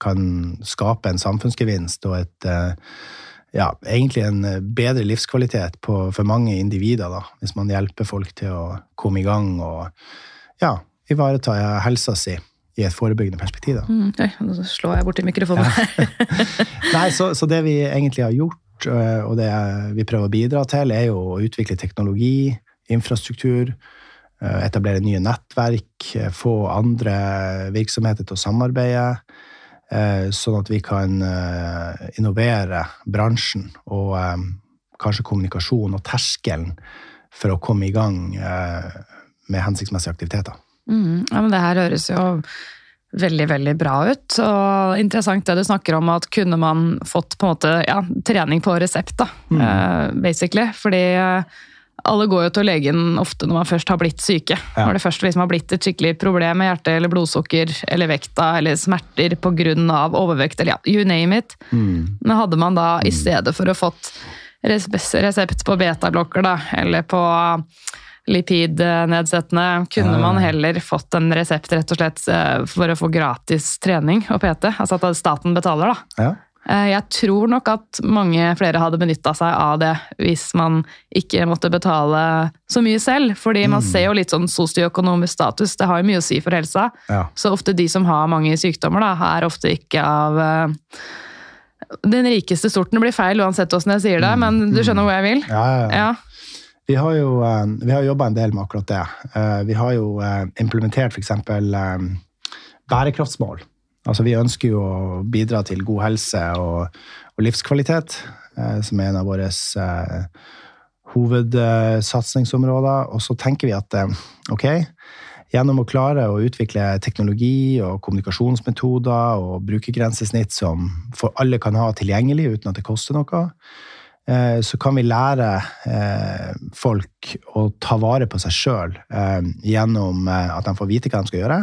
kan skape en samfunnsgevinst og et eh, ja, egentlig en bedre livskvalitet på, for mange individer, da, hvis man hjelper folk til å komme i gang og ja, ivareta helsa si i et forebyggende perspektiv. Da. Mm, oi, nå slår jeg borti mikrofonen. Ja. Nei, så, så, det vi egentlig har gjort, Eh, og det vi prøver å bidra til, er jo å utvikle teknologi, infrastruktur, eh, etablere nye nettverk, eh, få andre virksomheter til å samarbeide. Sånn at vi kan innovere bransjen og kanskje kommunikasjon og terskelen for å komme i gang med hensiktsmessige aktiviteter. Mm, ja, men det her høres jo veldig, veldig bra ut. Og interessant det du snakker om, at kunne man fått på en måte ja, trening på resept, da, mm. basically. Fordi alle går jo til legen ofte når man først har blitt syke. Ja. Når det først liksom har blitt et skikkelig problem med hjerte eller blodsukker eller vekta eller smerter pga. overvekt eller ja, you name it. Mm. Men hadde man da i mm. stedet for å fått resept på betablokker da, eller på lipidnedsettende. Kunne man heller fått en resept rett og slett eh, for å få gratis trening og PT? Altså at staten betaler, da. Ja. Eh, jeg tror nok at mange flere hadde benytta seg av det hvis man ikke måtte betale så mye selv. Fordi man mm. ser jo litt sånn sosioøkonomisk status, det har jo mye å si for helsa. Ja. Så ofte de som har mange sykdommer, da, er ofte ikke av uh, den rikeste sorten. Det blir feil uansett åssen jeg sier det, mm. men du skjønner hvor jeg vil? Ja, ja, ja. Vi har jo eh, vi har jobba en del med akkurat det. Eh, vi har jo eh, implementert f.eks. bærekraftsmål. Altså, vi ønsker jo å bidra til god helse og, og livskvalitet, som er en av våre hovedsatsingsområder. Og så tenker vi at ok, gjennom å klare å utvikle teknologi og kommunikasjonsmetoder og brukergrensesnitt som for alle kan ha tilgjengelig uten at det koster noe, Eh, så kan vi lære eh, folk å ta vare på seg sjøl eh, gjennom at de får vite hva de skal gjøre.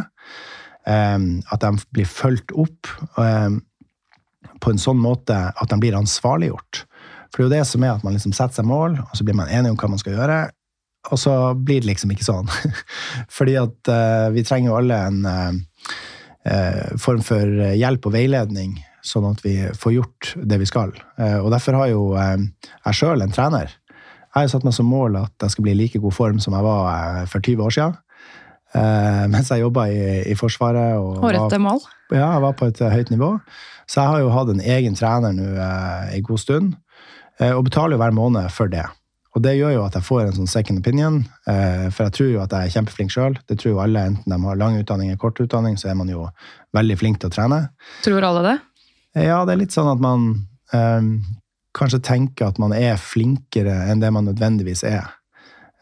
At de blir fulgt opp på en sånn måte at de blir ansvarliggjort. For det er jo det som er at man liksom setter seg mål, og så blir man enig om hva man skal gjøre. Og så blir det liksom ikke sånn. Fordi at vi trenger jo alle en form for hjelp og veiledning sånn at vi får gjort det vi skal. Eh, og derfor har jo eh, jeg sjøl en trener. Jeg har satt meg som mål at jeg skal bli i like god form som jeg var eh, for 20 år siden. Mens jeg jobba i, i, Forsvaret. Og, rette mål? Ja, jeg var på et høyt nivå. Så jeg har jo hatt en egen trener nå en god stund, og betaler jo hver måned for det. Og det gjør jo at jeg får en sånn second opinion, for jeg tror jo at jeg er kjempeflink sjøl. Det tror jo alle, enten de har lang utdanning eller kort utdanning, så er man jo veldig flink til å trene. Tror alle det? Ja, det er litt sånn at man kanskje tenker at man er flinkere enn det man nødvendigvis er.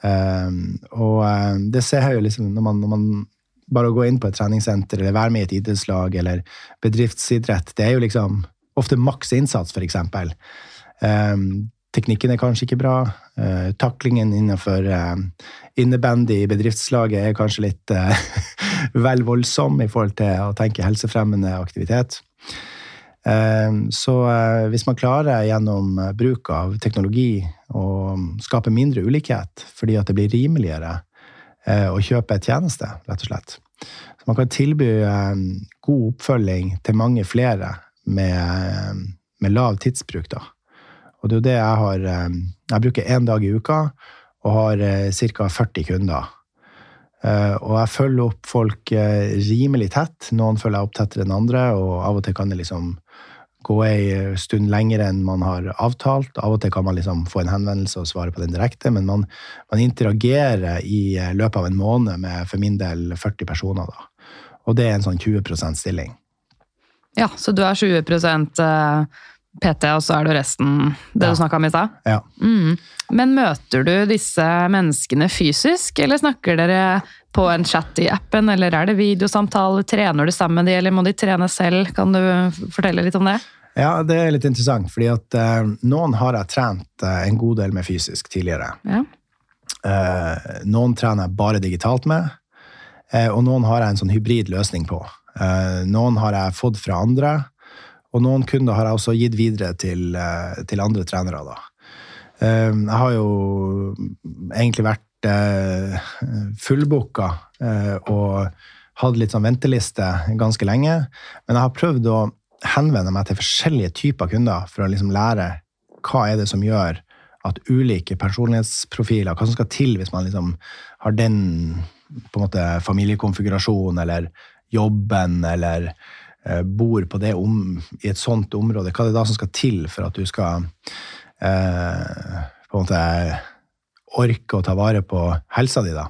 Um, og um, det ser jeg jo liksom når man, når man bare går inn på et treningssenter eller være med i et idrettslag eller bedriftsidrett, det er jo liksom ofte maks innsats, eksempel. Um, teknikken er kanskje ikke bra. Uh, taklingen innenfor uh, innebandy i bedriftslaget er kanskje litt uh, vel voldsom i forhold til å tenke helsefremmende aktivitet. Eh, så eh, hvis man klarer gjennom eh, bruk av teknologi å skape mindre ulikhet fordi at det blir rimeligere å kjøpe et tjeneste, rett og slett. Så man kan tilby god oppfølging til mange flere med, med lav tidsbruk, da. Og det er jo det jeg har Jeg bruker én dag i uka og har ca. 40 kunder. Eh, og jeg følger opp folk eh, rimelig tett. Noen følger jeg opp tettere enn andre, og av og til kan det liksom gå ei stund lenger enn man har avtalt. Av og til kan man liksom få en henvendelse og svare på den direkte, men man, man interagerer i eh, løpet av en måned med for min del 40 personer. da. Og det er en sånn 20% stilling. Ja, så du er 20% PT, og så er du resten det Ja. du snakka om i stad? Ja. Mm. Men møter du disse menneskene fysisk, eller snakker dere på en chat i appen, eller er det videosamtale? Trener du sammen med de, eller må de trene selv? Kan du fortelle litt om det? Ja, det er litt interessant, fordi at uh, noen har jeg trent uh, en god del med fysisk tidligere. Ja. Uh, noen trener jeg bare digitalt med, og noen har jeg en sånn hybrid løsning på. Noen har jeg fått fra andre, og noen kunder har jeg også gitt videre til, til andre trenere. Da. Jeg har jo egentlig vært uh, fullbooka og hatt litt sånn venteliste ganske lenge, men jeg har prøvd å henvende meg til forskjellige typer kunder for å liksom lære hva er det som gjør at ulike personlighetsprofiler, hva som skal til hvis man liksom har den på en måte familiekonfigurasjonen eller jobben eller eh, bor på det om, i et sånt område, hva er det da som skal til for at du skal eh, på en måte orke å ta vare på helsa di, da.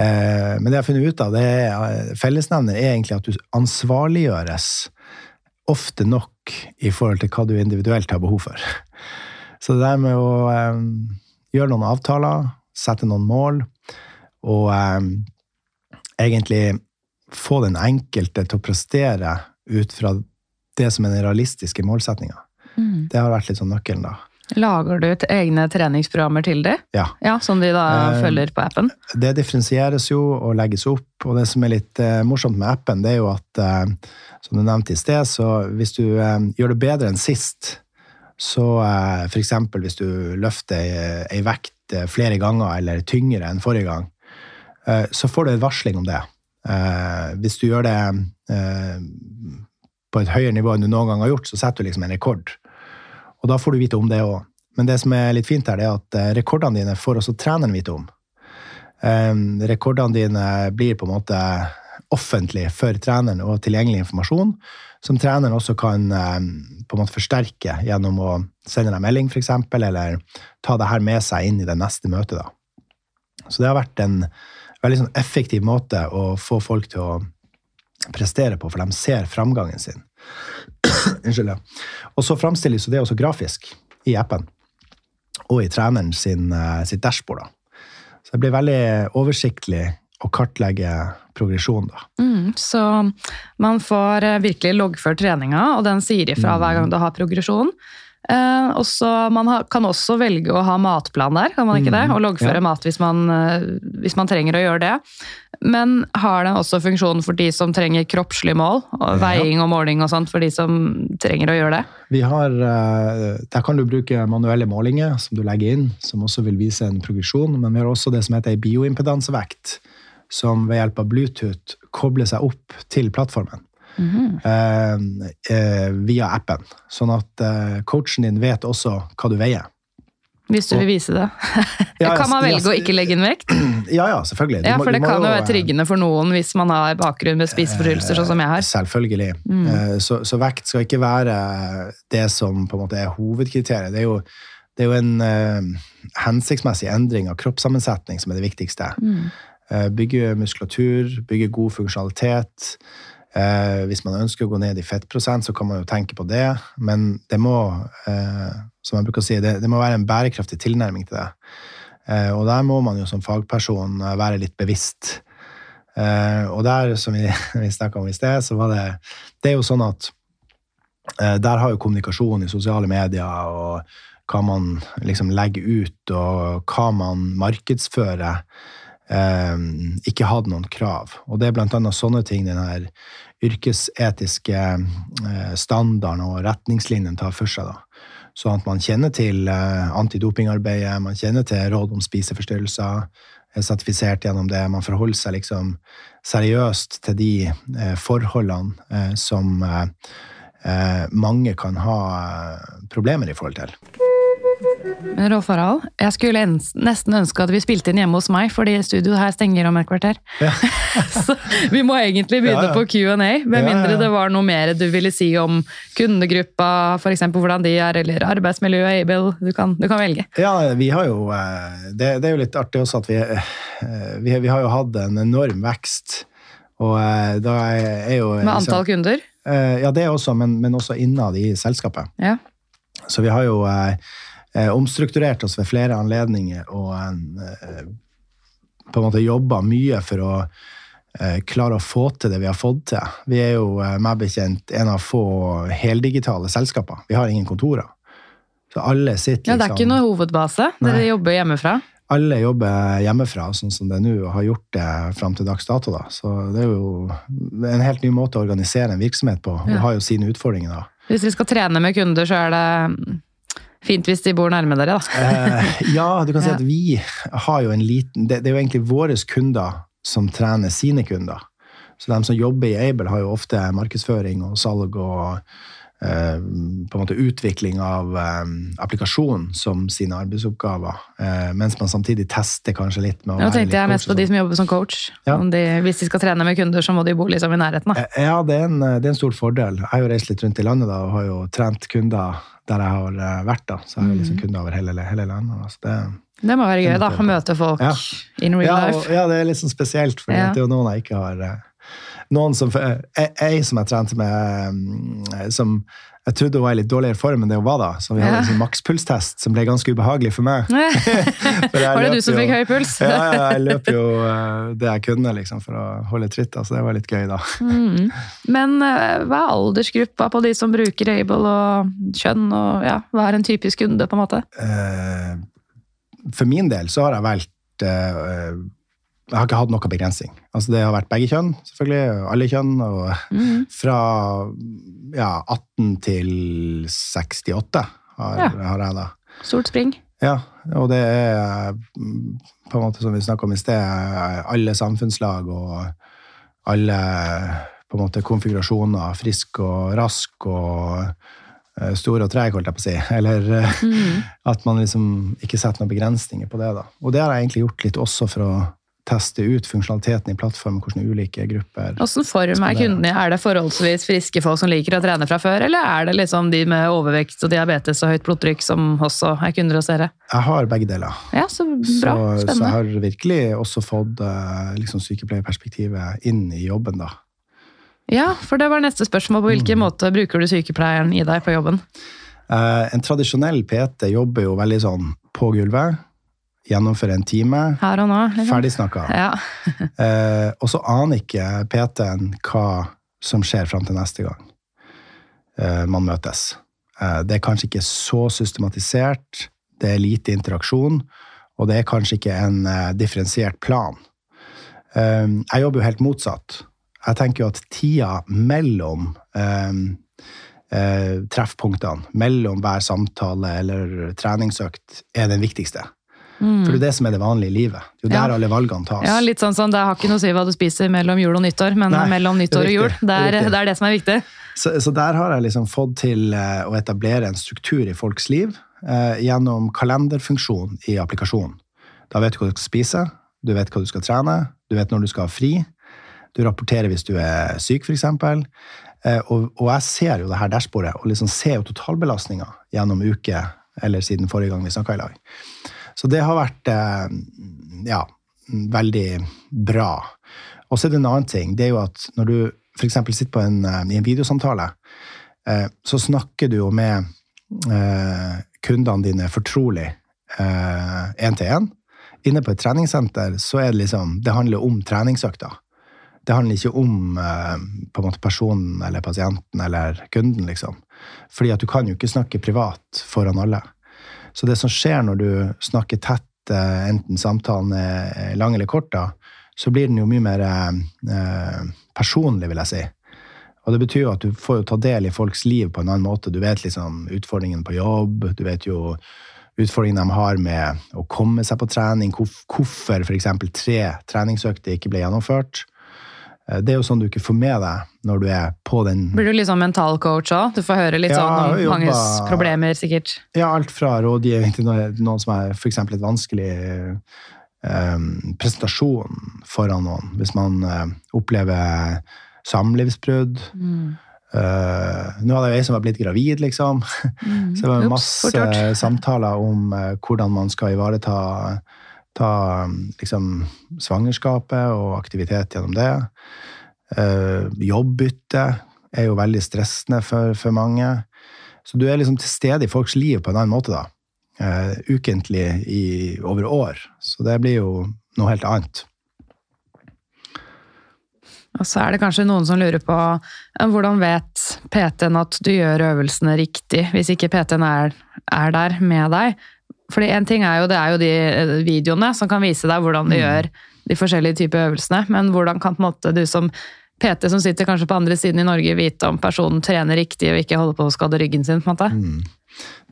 Eh, men det jeg har funnet ut av, det er fellesnevner er egentlig at du ansvarliggjøres ofte nok i forhold til hva du individuelt har behov for. Så det der med å eh, gjøre noen avtaler, sette noen mål, og eh, egentlig få den enkelte til å prestere ut fra det som er den realistiske målsettinga, Mm. Det har vært litt sånn nøkkelen, da. Lager du ut egne treningsprogrammer til de? Ja. Ja, Som de da Eh, følger på appen? Det differensieres jo og legges opp, og det som er litt eh, morsomt med appen, det er jo at, eh, som du nevnte i sted, så hvis du gjør det bedre enn sist, så eh, eksempel hvis du løfter ei, vekt flere ganger eller tyngre enn forrige gang, så får du en varsling om det. Hvis du gjør det på et høyere nivå enn du noen gang har gjort, så setter du liksom en rekord. Og da får du vite om det òg. Men det som er litt fint her, det er at eh, rekordene dine får også treneren vite om. Um, rekordene dine blir på en måte offentlig for treneren og tilgjengelig informasjon, som treneren også kan um, på en måte forsterke gjennom å sende deg melding, f.eks., eller ta det her med seg inn i det neste møtet. Da. Så det har vært en veldig sånn effektiv måte å få folk til å prestere på, for de ser framgangen sin. Unnskyld. Og så framstilles det også grafisk i appen og i treneren sin, eh, sitt dashbord. Da. Så det blir veldig oversiktlig å kartlegge progresjon. Da. Mm, så man får eh, virkelig loggført treninga, og den sier ifra hver gang du har progresjon. Eh, og så Man ha, kan også velge å ha matplan der, kan man ikke det? Mm, Og loggføre ja. mat hvis man, eh, hvis man trenger å gjøre det. Men har den også funksjon for de som trenger kroppslig mål? Og Ja. Veiing og måling og sånt for de som trenger å gjøre det? Vi har, eh, der kan du bruke manuelle målinger som du legger inn, som også vil vise en progresjon. Men vi har også det som heter ei bioimpedansevekt, som ved hjelp av Bluetooth kobler seg opp til plattformen. Eh, eh, via appen. Sånn at eh, coachen din vet også hva du veier. Hvis du vil vise det. Ja, kan man ja, velge å ikke legge inn vekt? Ja, ja, selvfølgelig. Ja, for det kan jo være tryggende for noen hvis man har bakgrunn med spiseforstyrrelser, sånn som jeg har. Selvfølgelig. Mm. Eh, Så, så vekt skal ikke være det som på en måte er hovedkriteriet. Det er jo, det er jo en uh, hensiktsmessig endring av kroppssammensetning som er det viktigste. Mm. Uh, bygge muskulatur, bygge god funksjonalitet. Eh, hvis man ønsker å gå ned i fettprosent, så kan man jo tenke på det. Men det må, eh, som jeg bruker å si, det, det må være en bærekraftig tilnærming til det. Eh, og der må man jo som fagperson være litt bevisst. Eh, og der, som vi, vi snakka om i sted, så var det Det er jo sånn at eh, der har jo kommunikasjon i sosiale medier og hva man liksom legger ut, og hva man markedsfører, ikke hadde noen krav. Og det er blant annet sånne ting den her yrkesetiske eh, standarden og retningslinjen tar for seg. da. Sånn at man kjenner til eh, antidopingarbeidet, man kjenner til råd om spiseforstyrrelser, er sertifisert gjennom det. Man forholder seg liksom seriøst til de eh, forholdene som mange kan ha problemer i forhold til. Men Rolf Harald, jeg skulle nesten ønske at vi spilte inn hjemme hos meg, fordi studioet her stenger om et kvarter. Ja. Så vi må egentlig begynne Ja, ja. på Q&A, med mindre det var noe mer du ville si om kundegruppa, eksempel hvordan de er, eller arbeidsmiljøet, Abel. Du kan, du kan velge. Ja, vi har jo eh, det, det er jo litt artig også at vi, eh, vi, vi har jo hatt en enorm vekst. Og eh, da er jo Med antall kunder. Eh, Ja, det også, men, men også innad i selskapet. Ja. Så vi har jo omstrukturert oss ved flere anledninger og eh, på en måte jobba mye for å eh, klare å få til det vi har fått til. Vi er jo eh, meg bekjent en av få heldigitale selskaper. Vi har ingen kontorer. Så alle sitter ja, det er ikke noe hovedbase. Dere jobber hjemmefra. alle jobber hjemmefra, sånn som det er nå, og har gjort det fram til dags dato. Da. Så det er jo en helt ny måte å organisere en virksomhet på, Hun Ja. har jo sine utfordringer. da. Hvis dere skal trene med kunder, så er det fint hvis de bor nærme dere, da. Eh, ja, du kan si at vi har jo en liten det, det er jo egentlig våre kunder som trener sine kunder. Så de som jobber i Able, har jo ofte markedsføring og salg og på en måte utvikling av eh, applikasjon som sine arbeidsoppgaver. Eh, mens man samtidig tester kanskje litt med å Nå tenkte jeg mest på de sånn. som jobber som coach. Ja. Om de, hvis de skal trene med kunder, så må de bo liksom i nærheten. Da. Eh, Ja, det er, en, det er en stor fordel. Jeg har jo reist litt rundt i landet da, og har jo trent kunder der jeg har eh, vært. da. Så jeg har Mm. liksom kunder over hele, hele landet. Altså det, Det må være gøy, da. Å møte folk Ja. in real ja, life. og, ja, det er litt sånn spesielt, for det er jo noen jeg ikke har eh, Noen som eh, Ei som jeg trente med, eh, som jeg trodde hun var i litt dårligere form enn det hun var da. Så vi hadde en sånn makspulstest som ble ganske ubehagelig for meg. For Var det du som jo- fikk høy puls? Ja, ja, jeg løp jo eh, det jeg kunne liksom, for å holde tritt, så det var litt gøy, da. Mm. Men eh, hva er aldersgruppa på de som bruker Able, og kjønn, og ja, hva er en typisk kunde, på en måte? Eh, for min del så har jeg valgt eh, Jeg har ikke hatt noe begrensning. Altså Det har vært begge kjønn, selvfølgelig. Alle kjønn. og Mm. Fra ja, 18 til 68 har, Ja. har jeg da. Stort spring. Ja, og det er på en måte som vi snakka om i sted, alle samfunnslag og alle på en måte konfigurasjoner, frisk og rask og eh, stor og treg, holdt jeg på å si. Eller Mm. at man liksom ikke setter noen begrensninger på det. da. Og det har jeg egentlig gjort litt også for å teste ut funksjonaliteten i plattformen, hvordan ulike grupper Hvilken form er kundene i? Er det forholdsvis friske folk som liker å trene fra før, eller er det liksom de med overvekt og diabetes og høyt blodtrykk som også er kunder hos dere? Jeg har begge deler. Ja, så Så, Spennende. så jeg har virkelig også fått eh, liksom sykepleierperspektivet inn i jobben, da. Ja, for det var neste spørsmål. På hvilken Mm. måte bruker du sykepleieren i deg på jobben? Eh, en tradisjonell PT jobber jo veldig sånn på gulvet, gjennomfører en time, Her og nå? Liksom? ferdig snakka. Ja. Eh, og så aner ikke PT-en hva som skjer fram til neste gang eh, man møtes. Eh, det er kanskje ikke så systematisert, det er lite interaksjon, og det er kanskje ikke en eh, differensiert plan. Eh, jeg jobber jo helt motsatt. Jeg tenker jo at tida mellom eh, treffpunktene, mellom hver samtale eller treningsøkt, er den viktigste. For det er det som er det vanlige livet. Det er jo Ja. der alle valgene tas. ja, litt sånn sånn, Det har ikke noe å si hva du spiser mellom jul og nyttår, men Nei, mellom nyttår og jul, det det er er, det er det som er viktig. Så, så der har jeg liksom fått til eh, å etablere en struktur i folks liv eh, gjennom kalenderfunksjon i applikasjonen. Da vet du hva du skal spise, du vet hva du skal trene, du vet når du skal ha fri. Du rapporterer hvis du er syk, f.eks. Eh, og, og jeg ser jo det her dashbordet og liksom ser jo totalbelastninga gjennom uke eller siden forrige gang vi snakka i lag. Så det har vært eh, ja, veldig bra. Og så er det en annen ting. Det er jo at når du f.eks. sitter en, eh, i en videosamtale, eh, så snakker du jo med kundene dine fortrolig én til én. Inne på et treningssenter så er det liksom Det handler om treningsøkta. Det handler ikke om på en måte personen eller pasienten eller kunden, liksom. Fordi at du kan jo ikke snakke privat foran alle. Så det som skjer når du snakker tett, eh, enten samtalen er lang eller kort, da, så blir den jo mye mer eh, personlig, vil jeg si. Og det betyr jo at du får jo ta del i folks liv på en annen måte. Du vet liksom utfordringen på jobb, du vet jo utfordringen de har med å komme seg på trening, hvorf- hvorfor f.eks. tre treningsøkter ikke ble gjennomført. Eh, Det er jo sånn du ikke får med deg når du er på den Blir du liksom mental coach òg? Du får høre litt Ja, sånn om jobba, manges problemer, sikkert. Ja, alt fra rådgivning til noen som er f.eks. et vanskelig eh, presentasjon foran noen. Hvis man eh, opplever samlivsbrudd. Eh, nå hadde jeg ei som var blitt gravid, liksom. Så det var Ups, masse fort samtaler om uh, hvordan man skal ivareta ta, liksom, svangerskapet og aktivitet gjennom det. Eh, jobbbytte er jo veldig stressende for, for mange. Så du er liksom til stede i folks liv på en annen måte, da. Eh, ukentlig i over år. Så det blir jo noe helt annet. Og så er det kanskje noen som lurer på hvordan vet PT-en at du gjør øvelsene riktig, hvis ikke PT-en er, er der med deg? Fordi en ting er jo, det er jo de eh, videoene som kan vise deg hvordan du gjør de forskjellige typer øvelsene, men hvordan kan måte du som PT som sitter kanskje på andre siden i Norge, vite om personen trener riktig og ikke holder på å skade ryggen sin? på en måte?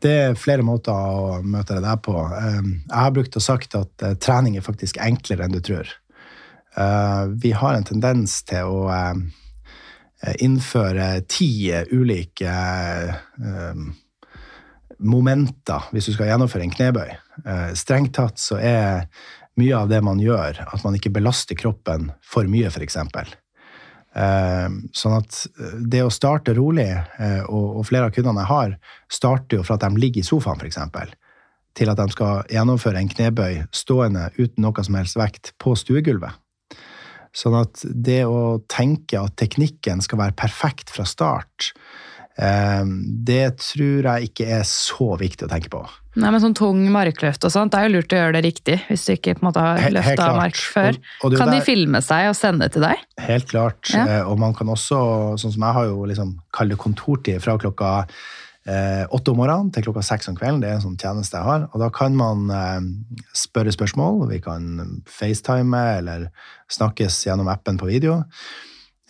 Det er flere måter å møte det der på. Eh, Jeg har brukt og sagt at eh, trening er faktisk enklere enn du tror. Vi har en tendens til å innføre ti ulike momenter hvis du skal gjennomføre en knebøy. Eh, Strengt tatt så er mye av det man gjør, at man ikke belaster kroppen for mye, f.eks. Eh, Sånn at eh, det å starte rolig, og flere av kundene jeg har, starter jo fra at de ligger i sofaen, f.eks., til at de skal gjennomføre en knebøy stående uten noe som helst vekt på stuegulvet. Sånn at det å tenke at teknikken skal være perfekt fra start, det tror jeg ikke er så viktig å tenke på. Nei, men sånn tung markløft og sånt, det er jo lurt å gjøre det riktig, hvis du ikke på en måte har løfta mark før. Og- og kan der, de filme seg og sende til deg? Helt klart. Ja. Eh, Og man kan også, sånn som jeg har jo liksom, det kontortid fra klokka eh, åtte om morgenen til klokka seks om kvelden. Det er en sånn tjeneste jeg har. Og da kan man eh, spørre spørsmål. Vi kan facetime eller snakkes gjennom appen på video.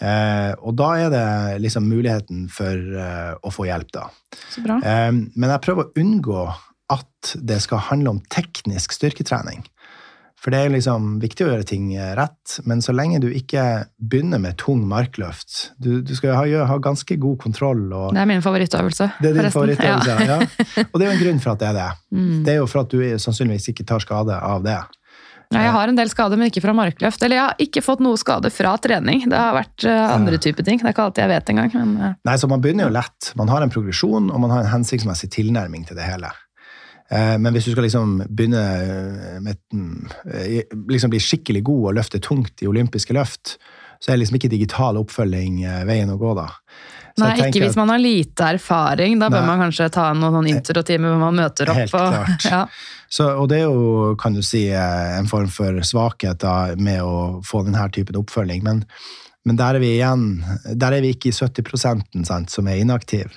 Eh, og da er det liksom muligheten for eh, å få hjelp, da. Så bra. Eh, Men jeg prøver å unngå at det skal handle om teknisk styrketrening. For det er liksom viktig å gjøre ting eh, rett, men så lenge du ikke begynner med tung markløft Du, du skal ha, ha ganske god kontroll. Og Det er min favorittøvelse, det er din forresten. favorittøvelse. Ja. Ja. Og det er jo en grunn for at det er det. Mm. Det er jo for at du sannsynligvis ikke tar skade av det. Ja, jeg har en del skader, men ikke fra markløft. Eller jeg har ikke fått noe skade fra trening. Det har vært eh, andre typer ting. Det er ikke alltid jeg vet engang. Men eh, Nei, så Man begynner jo lett. Man har en progresjon, og man har en hensiktsmessig tilnærming til det hele. Eh, Men hvis du skal liksom begynne med mm, liksom bli skikkelig god og løfte tungt i olympiske løft, så er liksom ikke digital oppfølging veien å gå da. Så nei, ikke hvis man har lite erfaring. Da bør Nei. man kanskje ta noen sånn introtimer hvor man møter opp. Helt og, klart. ja. Så, og det er jo, kan du si, eh, en form for svakhet da, med å få denne typen oppfølging. Men, men der er vi igjen, der er vi ikke i 70% sant, som er inaktive.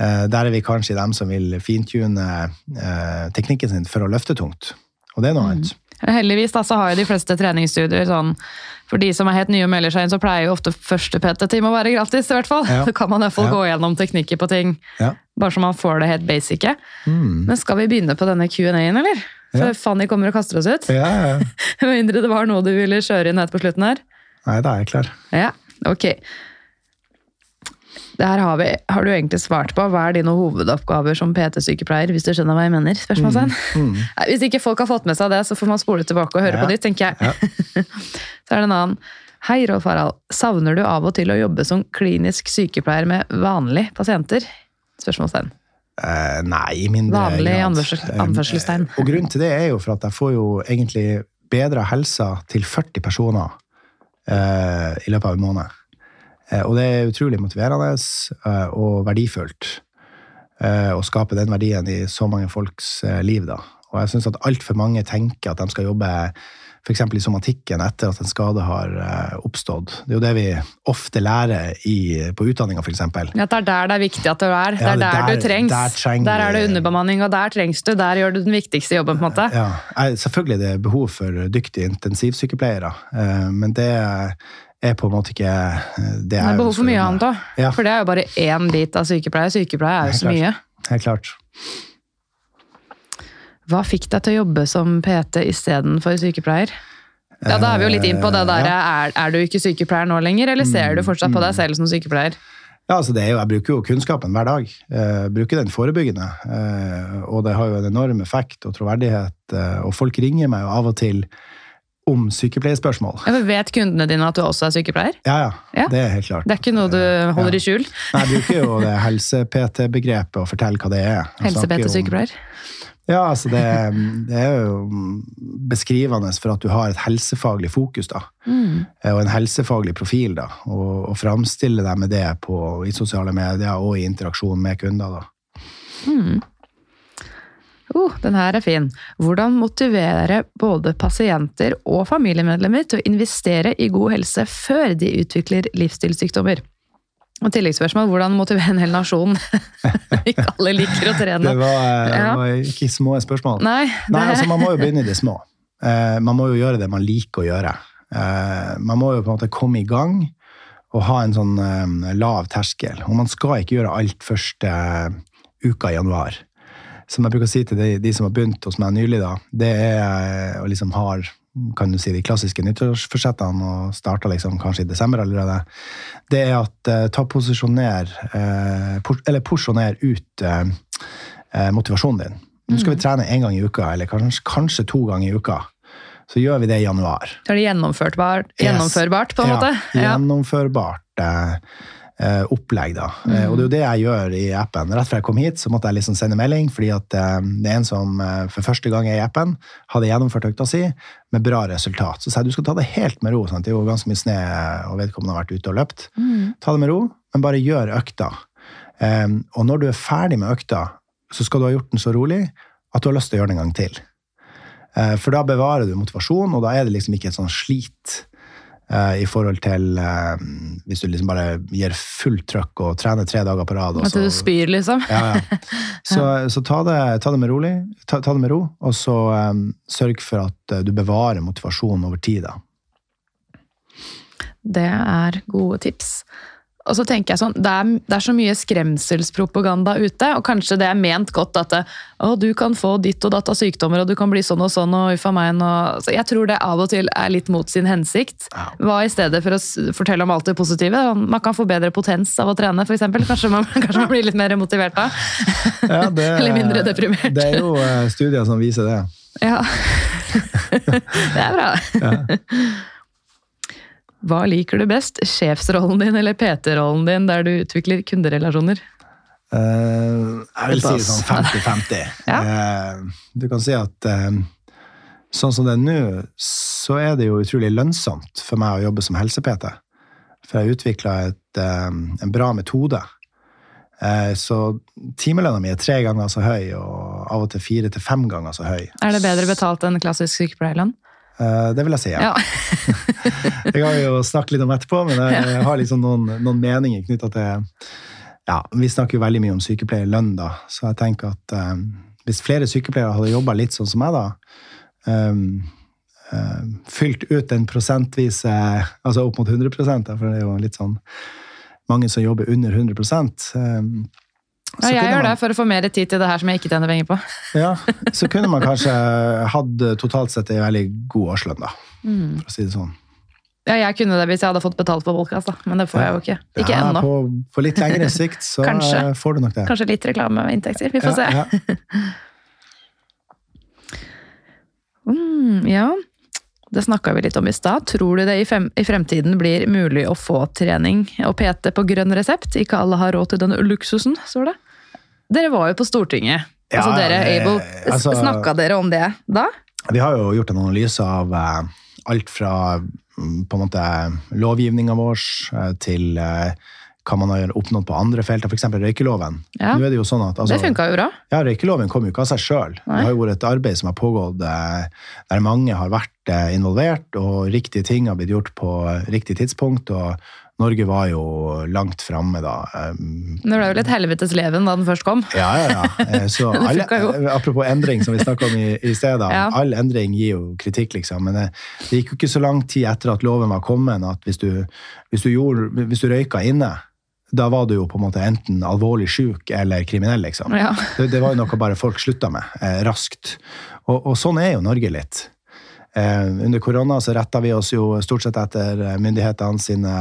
Eh, Der er vi kanskje dem som vil fintune eh, teknikken sin for å løfte tungt. Og det er noe annet. Heldigvis da, så har jo de fleste treningsstudier sånn For de som er helt nye og melder seg inn, så pleier jo ofte første PT-time å være gratis. i hvert fall. Ja. Så kan man i hvert fall Ja. gå gjennom teknikker på ting, Ja. bare så man får det helt basice. Mm. Men skal vi begynne på denne Q&A-en, eller? Før. Fanny kommer og kaster oss ut? Ja, ja. Med mindre det var noe du ville kjøre inn helt på slutten her. Nei, da er jeg klar. Ja, ok. Det her har, vi, har du egentlig svart på. Hva er dine hovedoppgaver som PT-sykepleier, hvis du skjønner hva jeg mener? Spørsmålstegn. Mm. Hvis ikke folk har fått med seg det, så får man spole tilbake og høre Mm. Ja. på nytt, tenker jeg. Ja. så er det en annen. Hei, Rolf Harald. Savner du av og til å jobbe som klinisk sykepleier med vanlige pasienter? Spørsmålstegn. Eh, nei, i mindre Vanlig anførsel- anførselstegn. Eh, Og grunnen til det er jo for at jeg får jo egentlig bedra helsa til 40 personer eh, i løpet av en måned. Eh, og det er utrolig motiverende eh, og verdifullt eh, å skape den verdien i så mange folks liv. da. Og jeg syns at altfor mange tenker at de skal jobbe f.eks. i somatikken etter at en skade har oppstått. Det er jo det vi ofte lærer i, på utdanninga, f.eks. Ja, det er der det er viktig at du er. Det Ja, er der, der- du trengs. der trenger der er det underbemanning, og der trengs du. Der gjør du den viktigste jobben, på en måte. Ja, selvfølgelig det er behov for dyktige intensivsykepleiere, men det er på en måte ikke Det det Det er behov for mye annet òg. Ja. For det er jo bare én bit av sykepleie. Sykepleie er jo så mye. Helt klart. Hva fikk deg til å jobbe som PT istedenfor sykepleier? Ja, Da er vi jo litt inn på det Eh, der, ja. er, er du ikke sykepleier nå lenger, eller ser du fortsatt på Mm. deg selv som sykepleier? Ja, altså det er jo, Jeg bruker jo kunnskapen hver dag. Jeg bruker den forebyggende. Eh, og det har jo en enorm effekt og troverdighet. Eh, og folk ringer meg jo av og til om sykepleierspørsmål. Ja, Vet kundene dine at du også er sykepleier? Ja, ja, Ja. Det er helt klart. Det er ikke noe du holder Ja. i skjul? Nei, Jeg bruker jo det helse-PT-begrepet og forteller hva det er. Helse-PT-sykepleier? Ja, altså det, det er jo beskrivende for at du har et helsefaglig fokus, da. Mm. Eh, Og en helsefaglig profil, da. Og, og framstille deg med det på, i sosiale medier og i interaksjon med kunder, da. Mm. Oh, den her er fin. Hvordan motivere både pasienter og familiemedlemmer til å investere i god helse før de utvikler livsstilssykdommer? Og tilleggsspørsmål, hvordan motivere en hel nasjon? ikke alle liker å trene. Det var, eh, det var ikke små spørsmål. Nei, det, Nei, altså Man må jo begynne i det små. Eh, man må jo gjøre det man liker å gjøre. Eh, man må jo på en måte komme i gang og ha en sånn lav terskel. Og man skal ikke gjøre alt første uka i januar. Som jeg bruker å si til de, de som har begynt hos meg nylig, da, det er eh, å liksom ha kan du si, de klassiske nyttårsforsettene og starta liksom kanskje i desember allerede. Det er at eh, ta posisjoner eh, por, Eller porsjoner ut eh, eh, motivasjonen din. Nå skal vi trene én gang i uka, eller kanskje, kanskje to ganger i uka. Så gjør vi det i januar. så er det gjennomførbart, gjennomførbart, på en måte? Ja, gjennomførbart eh, opplegg, da. Mm. og det er jo det jeg gjør i appen. Rett før jeg kom hit, så måtte jeg liksom sende melding, fordi at eh, det er en som eh, for første gang er i appen, hadde gjennomført økta si med bra resultat. Så sa jeg du skal ta det helt med ro. Sant? Det er jo ganske mye snø, og vedkommende har vært ute og løpt. Mm. Ta det med ro, men bare gjør økta. Um, og når du er ferdig med økta, så skal du ha gjort den så rolig at du har lyst til å gjøre den en gang til. Uh, For da bevarer du motivasjon, og da er det liksom ikke et sånn slit eh, i forhold til eh, hvis du liksom bare gir fullt trøkk og trener tre dager på rad. At du spyr, liksom? ja, ja. Så, så ta, det, ta det med rolig, ta, ta det med ro, og så um, sørg for at eh, du bevarer motivasjonen over tid. Da. Det er gode tips. Og så tenker jeg sånn, det er, det er så mye skremselspropaganda ute, og kanskje det er ment godt at å, du kan få ditt og datt av sykdommer, og du kan bli sånn og sånn, og uffa meg. Og, så jeg tror det av og til er litt mot sin hensikt. Hva i stedet for å fortelle om alt det positive? Man kan få bedre potens av å trene, eksempel. Kanskje man, kanskje man blir litt mer motivert da? Ja, det, Eller mindre deprimert. Det er jo eh, studier som viser det. Ja. det er bra. Hva liker du best? Sjefsrollen din eller PT-rollen din der du utvikler kunderelasjoner? Uh, jeg vil si sånn 50-50. Ja. uh, du kan si at uh, sånn som det er nå, så er det jo utrolig lønnsomt for meg å jobbe som helse-PT. For jeg har utvikla en bra metode. Eh, så timelønna mi er tre ganger så høy, og av og til fire til fem ganger så høy. Er det bedre betalt enn klassisk sykepleierlønn? Eh, det vil jeg si, ja. Ja. Det kan vi jo snakke litt om etterpå, men jeg har liksom noen, noen meninger knytta til ja, Vi snakker jo veldig mye om sykepleierlønn, da, så jeg tenker at um, hvis flere sykepleiere hadde jobba litt sånn som meg, da um, eh, Fylt ut den prosentvise Altså opp mot 100 da, for det er jo litt sånn mange som jobber under 100 eh, Ja, jeg gjør det for å få mer tid til det her som jeg ikke tjener penger på. Ja, så kunne man kanskje hatt totalt sett ei veldig god årslønn, da, Mm. for å si det sånn. Ja, jeg kunne det hvis jeg hadde fått betalt for podkast. Men det får jeg jo ikke. Ikke ja, ennå. På, på litt lengre sikt så eh, får du nok det. Kanskje litt reklameinntekter. Vi får se. Ja, ja. Mm, ja, det snakka vi litt om i stad. Tror du det i, fem, i fremtiden blir mulig å få trening og PT på grønn resept? Ikke alle har råd til den luksusen, står det. Dere var jo på Stortinget. Ja, altså dere, Able, altså- Snakka dere om det da? Vi har jo gjort en analyse av eh, alt fra mm, på en måte lovgivninga vår eh, til eh, hva man har oppnådd på andre felter, f.eks. røykeloven. Ja. Nå er det jo sånn at altså, det funka jo bra. Ja, Røykeloven kom jo ikke av seg sjøl. Det har jo vært et arbeid som har pågått eh, der mange har vært eh, involvert, og riktige ting har blitt gjort på eh, riktig tidspunkt. og Norge var jo langt framme da. Det ble vel et helvetes leven da den først kom. Ja, ja, ja. Så alle, jo. apropos endring, som vi snakka om i, i sted. Ja. All endring gir jo kritikk, liksom. Men det, det gikk jo ikke så lang tid etter at loven var kommet, at hvis du, hvis du, gjorde, hvis du røyka inne, da var du jo på en måte enten alvorlig syk eller kriminell, liksom. Ja. Det, det var jo noe bare folk slutta med, eh, raskt. Og, og sånn er jo Norge litt. Eh, under korona så retta vi oss jo stort sett etter myndighetene sine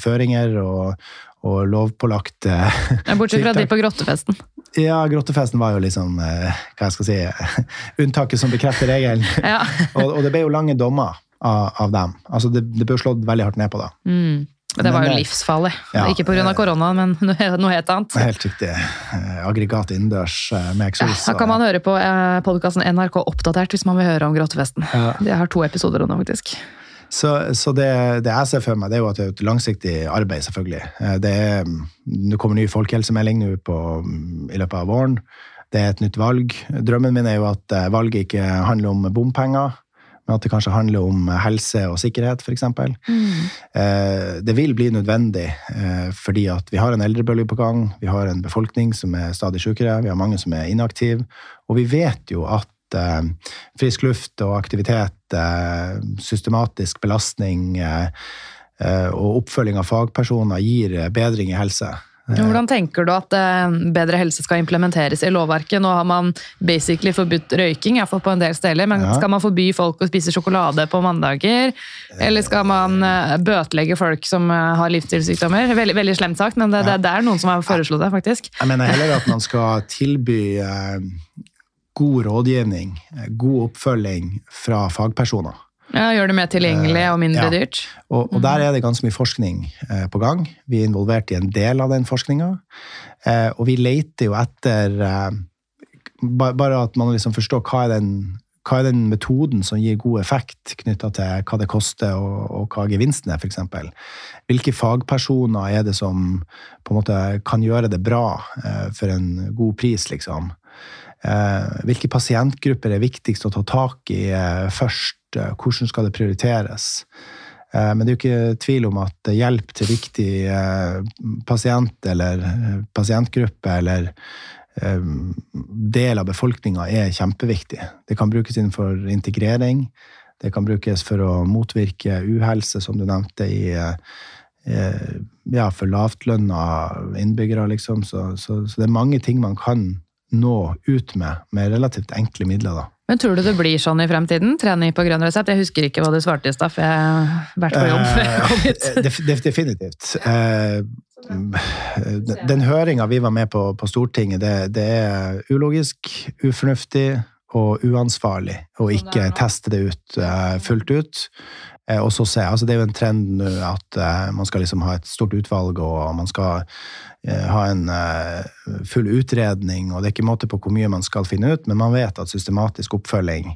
føringer og, og lovpålagt eh, Ja, Bortsett fra de på grottefesten. Ja, grottefesten var jo liksom eh, hva jeg skal si, unntaket som bekrefter regelen. Ja. og, og det ble jo lange dommer av, av dem. Altså det, det ble slått veldig hardt ned på, da. Mm. Men Det var jo eh, livsfarlig. ja, Ikke pga. korona, men noe helt annet. Helt riktig. Eh, Aggregat innendørs eh, med eksos. Da kan man høre på podkasten NRK Oppdatert hvis man vil høre om grottefesten. Ja. Jeg har to episoder om det, faktisk. Så, så det, det jeg ser for meg, det er jo at det er et langsiktig arbeid, selvfølgelig. Det er, nå kommer ny folkehelsemelding nå på, i løpet av våren. Det er et nytt valg. Drømmen min er jo at valget ikke handler om bompenger, men at det kanskje handler om helse og sikkerhet, f.eks. Mm. Det vil bli nødvendig eh, fordi at vi har en eldrebølge på gang, vi har en befolkning som er stadig sykere, vi har mange som er inaktive, og vi vet jo at eh, frisk luft og aktivitet, eh, systematisk belastning eh, eh, og oppfølging av fagpersoner gir eh, bedring i helse. Hvordan tenker du at eh, bedre helse skal implementeres i lovverket? Nå har man basically forbudt røyking, iallfall på en del steder. Men Ja. skal man forby folk å spise sjokolade på mandager? Eller skal man eh, bøtelegge folk som eh, har livsstilssykdommer? Veldig, veldig slemt sagt, men det, det, det er noen som har foreslått det, faktisk. Jeg mener heller at man skal tilby eh, god rådgivning, eh, god oppfølging fra fagpersoner. Ja, Gjør det mer tilgjengelig og mindre Ja. dyrt? Og, og der er det ganske mye forskning eh, på gang. Vi er involvert i en del av den forskninga. Eh, og vi leter jo etter eh, ba, Bare at man liksom forstår hva er, den, hva er den metoden som gir god effekt knytta til hva det koster, og, og hva gevinsten er, f.eks. Hvilke fagpersoner er det som på en måte kan gjøre det bra eh, for en god pris, liksom? Eh, hvilke pasientgrupper er viktigst å ta tak i eh, først? Eh, Hvordan skal det prioriteres? Men det er jo ikke tvil om at hjelp til viktig eh, pasient eller pasientgruppe eller del av befolkninga er kjempeviktig. Det kan brukes innenfor integrering. Det kan brukes for å motvirke uhelse, som du nevnte, i, ja, for lavtlønna innbyggere, liksom. Så, så, så det er mange ting man kan nå ut med, med relativt enkle midler, da. Men tror du det blir sånn i fremtiden? Trening på grønn resept? Jeg husker ikke hva du svarte i stad, for jeg har vært på jobb før jeg kom hit. Eh, def, def, definitivt. Eh, den høringa vi var med på på Stortinget, det, det er ulogisk, ufornuftig og uansvarlig å ikke teste det ut eh, fullt ut. Eh, og så se, altså Det er jo en trend nå at eh, man skal liksom ha et stort utvalg, og man skal eh, ha en full utredning, og det er ikke måte på hvor mye man skal finne ut, men man vet at systematisk oppfølging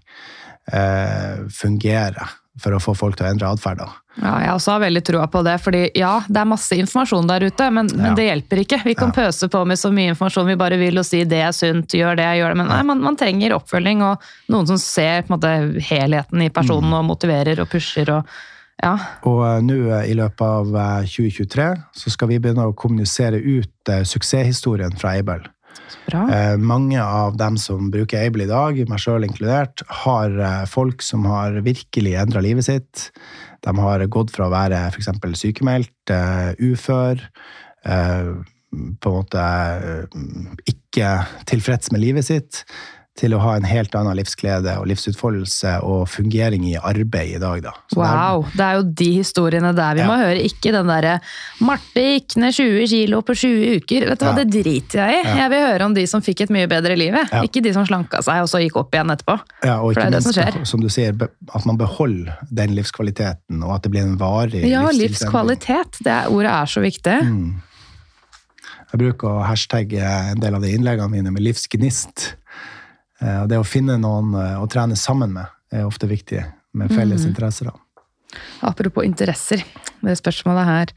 fungerer for å få folk til å endre atferd. Ja, jeg også har veldig troa på det, fordi ja, det er masse informasjon der ute, men, Ja. men det hjelper ikke. Vi kan Ja. pøse på med så mye informasjon vi bare vil og si det er sunt, gjør det, gjør det, men nei, man, man trenger oppfølging og noen som ser måte helheten i personen Mm. og motiverer og pusher og ja. Og eh, nå eh, i løpet av eh, 2023 så skal vi begynne å kommunisere ut eh, suksesshistorien fra Aibel. Eh, mange av dem som bruker Able i dag, meg sjøl inkludert, har eh, folk som har virkelig endra livet sitt. De har gått fra å være f.eks. sykemeldt, eh, ufør, eh, på en måte eh, ikke tilfreds med livet sitt, til å ha en helt annen livsglede og livsutfoldelse og fungering i arbeid i dag. Da. Så Wow, det er jo de historiene der vi Ja. må høre, ikke den derre 'Marte gikk ned 20 kilo på 20 uker'. Vet du hva, det driter jeg i. Ja. Jeg vil høre om de som fikk et mye bedre liv. Ja. ikke de som slanka seg og så gikk opp igjen etterpå. Ja, og ikke det som som du sier, at man beholder den livskvaliteten, og at det blir en varig Ja, livskvalitet. Det er, ordet er så viktig. Mm. Jeg bruker å hashtagge en del av de innleggene mine med livsgnist. Eh, og Det å finne noen eh, å trene sammen med er ofte viktig, med felles Mm. interesser. Apropos interesser, det spørsmålet her.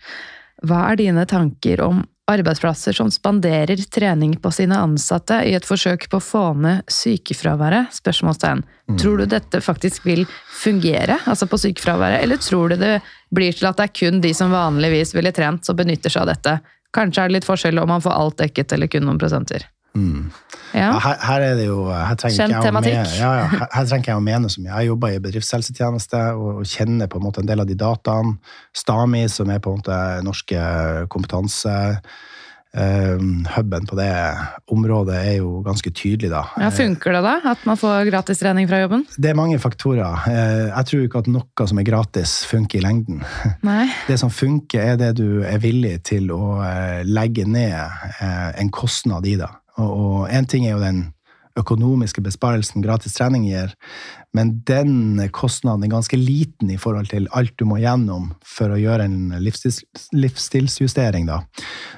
Hva er dine tanker om arbeidsplasser som spanderer trening på sine ansatte i et forsøk på å få ned sykefraværet? Spørsmålstegn. Tror du dette faktisk vil fungere, altså på sykefraværet, eller tror du det blir til at det er kun de som vanligvis ville trent, som benytter seg av dette? Kanskje er det litt forskjell om man får alt dekket eller kun noen prosenter. Mm. Ja, her, her er det jo her trenger Kjent jeg tematikk. mene- Ja, ja, her, her trenger jeg å mene så mye. Jeg jobber i bedriftshelsetjeneste og, og kjenner på en måte en del av de dataene. Stami, som er på en måte norske eh, huben på det området er jo ganske tydelig, da. Ja, Funker det da? At man får gratis trening fra jobben? Det er mange faktorer. Eh, Jeg tror ikke at noe som er gratis, funker i lengden. Nei. Det som funker, er det du er villig til å eh, legge ned eh, en kostnad i. da. Og én ting er jo den økonomiske besparelsen gratis trening gir, men den kostnaden er ganske liten i forhold til alt du må gjennom for å gjøre en livsstils, livsstilsjustering. Da.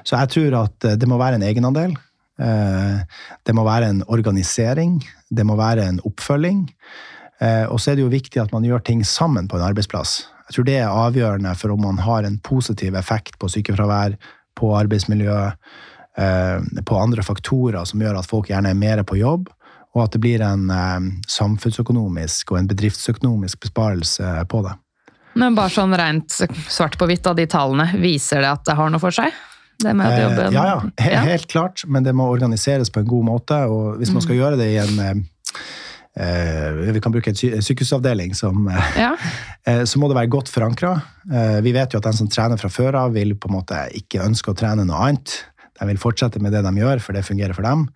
Så jeg tror at eh, det må være en egenandel. Eh, Det må være en organisering. Det må være en oppfølging. Eh, Og så er det jo viktig at man gjør ting sammen på en arbeidsplass. Jeg tror det er avgjørende for om man har en positiv effekt på sykefravær, på arbeidsmiljø, eh, på andre faktorer som gjør at folk gjerne er mer på jobb, og at det blir en eh, samfunnsøkonomisk og en bedriftsøkonomisk besparelse på det. Men bare sånn rent svart på hvitt av de tallene, viser det at det har noe for seg? Det med jobben Eh, ja, ja, Ja. helt klart, men det må organiseres på en god måte. Og hvis man skal gjøre det i en eh, eh, Vi kan bruke en sy sykehusavdeling som eh, Ja. eh, Så må det være godt forankra. Vi vet jo at den som trener fra før av, vil på en måte ikke ønske å trene noe annet. De vil fortsette med det de gjør, for det fungerer for dem.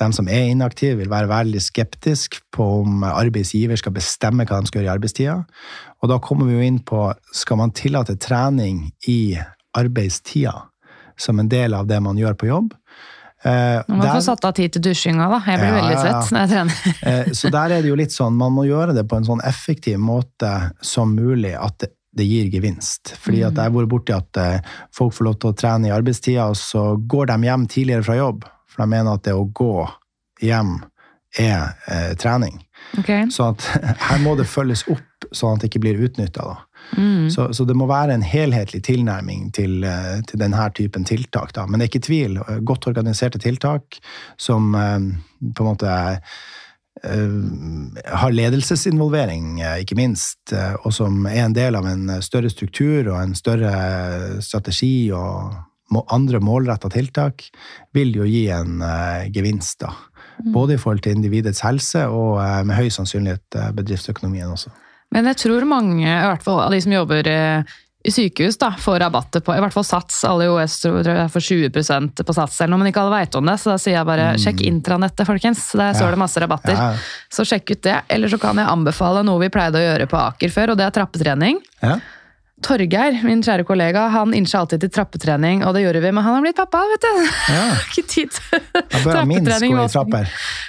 De som er inaktive, vil være veldig skeptiske på om arbeidsgiver skal bestemme hva de skal gjøre i arbeidstida. Og da kommer vi jo inn på skal man tillate trening i arbeidstida som en del av det man gjør på jobb. Eh, Man må der- få satt av tid til dusjinga, da. Jeg blir Ja, veldig svett når jeg trener. Eh, Så der er det jo litt sånn, man må gjøre det på en sånn effektiv måte som mulig at det, det gir gevinst. Fordi at jeg har vært borti at eh, folk får lov til å trene i arbeidstida, og så går de hjem tidligere fra jobb. For de mener at det å gå hjem er eh, trening. Okay. Så at her må det følges opp, sånn at det ikke blir utnytta. Mm. Så, så det må være en helhetlig tilnærming til, eh, til denne typen tiltak. Da. Men det er ikke tvil. eh, Godt organiserte tiltak som eh, på en måte har ledelsesinvolvering, eh, ikke minst, eh, og som er en del av en større struktur og en større strategi og andre målretta tiltak, vil jo gi en eh, gevinst. da. Både i forhold til individets helse og eh, med høy sannsynlighet eh, bedriftsøkonomien også. Men jeg tror mange, i hvert fall av de som jobber eh, sykehus, da, får rabatter på i hvert fall Sats. Alle i OS tror jeg får 20% på Sats eller noe, men ikke alle veit om det. Så da sier jeg bare sjekk intranettet, folkens. Der står Mm. Ja. det masse rabatter. Ja. Så sjekk ut det. Eller så kan jeg anbefale noe vi pleide å gjøre på Aker før, og det er trappetrening. Ja. Torgeir, min kjære kollega, han innser alltid til trappetrening, og det gjorde vi, men han har blitt pappa, vet du. Ja. Ikke tid til trappetrening. i.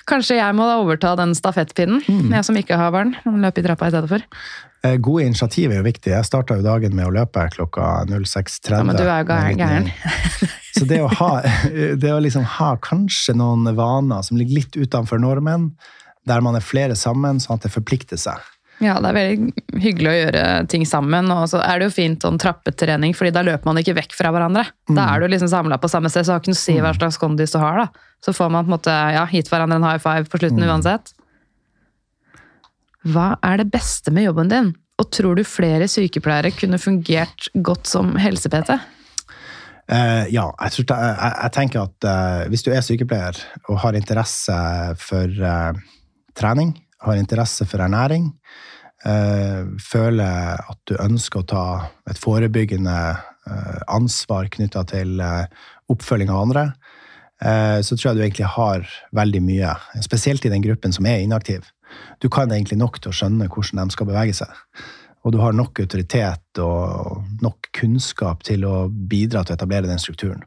Kanskje jeg må da overta den stafettpinnen, Mm. jeg som ikke har barn. Løpe i trappa i stedet for. Eh, Gode initiativ er jo viktig. Jeg starta jo dagen med å løpe klokka 06.30. Ja, men du er jo gæren. Så det å, ha, det å liksom ha kanskje noen vaner som ligger litt utenfor normen, der man er flere sammen, sånn at det forplikter seg. Ja, det er veldig hyggelig å gjøre ting sammen. Og så er det jo fint om trappetrening, fordi da løper man ikke vekk fra hverandre. Da er du liksom samla på samme sted, så har ikke noe å si hva slags kondis du har. da. Så får man på en måte ja, gitt hverandre en high five på slutten uansett. Hva er det beste med jobben din? Og tror du flere sykepleiere kunne fungert godt som helse-PT? Uh, ja, jeg, tror, jeg, jeg- tenker at uh, hvis du er sykepleier og har interesse for uh, trening, har interesse for ernæring, eh, føler at du ønsker å ta et forebyggende eh, ansvar knytta til eh, oppfølging av andre, eh, så tror jeg du egentlig har veldig mye. Spesielt i den gruppen som er inaktiv. Du kan egentlig nok til å skjønne hvordan de skal bevege seg. Og du har nok autoritet og nok kunnskap til å bidra til å etablere den strukturen.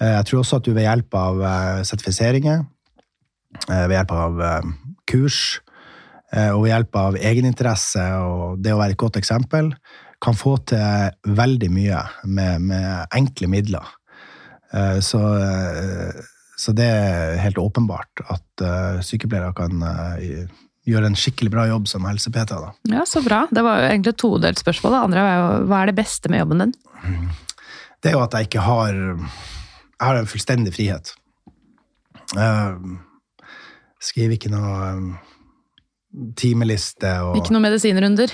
Eh, Jeg tror også at du ved hjelp av eh, sertifiseringer, eh, ved hjelp av kurs og ved hjelp av egeninteresse og det å være et godt eksempel, kan få til veldig mye med, med enkle midler. Så, så det er helt åpenbart at uh, sykepleiere kan uh, gjøre en skikkelig bra jobb som helse-PT. Ja, så bra. Det var jo egentlig et todelt spørsmål. Det andre var jo hva er det beste med jobben din? det er jo at jeg ikke har Jeg har en fullstendig frihet. Uh, skriver ikke noe um, timeliste og Ikke noen medisinrunder.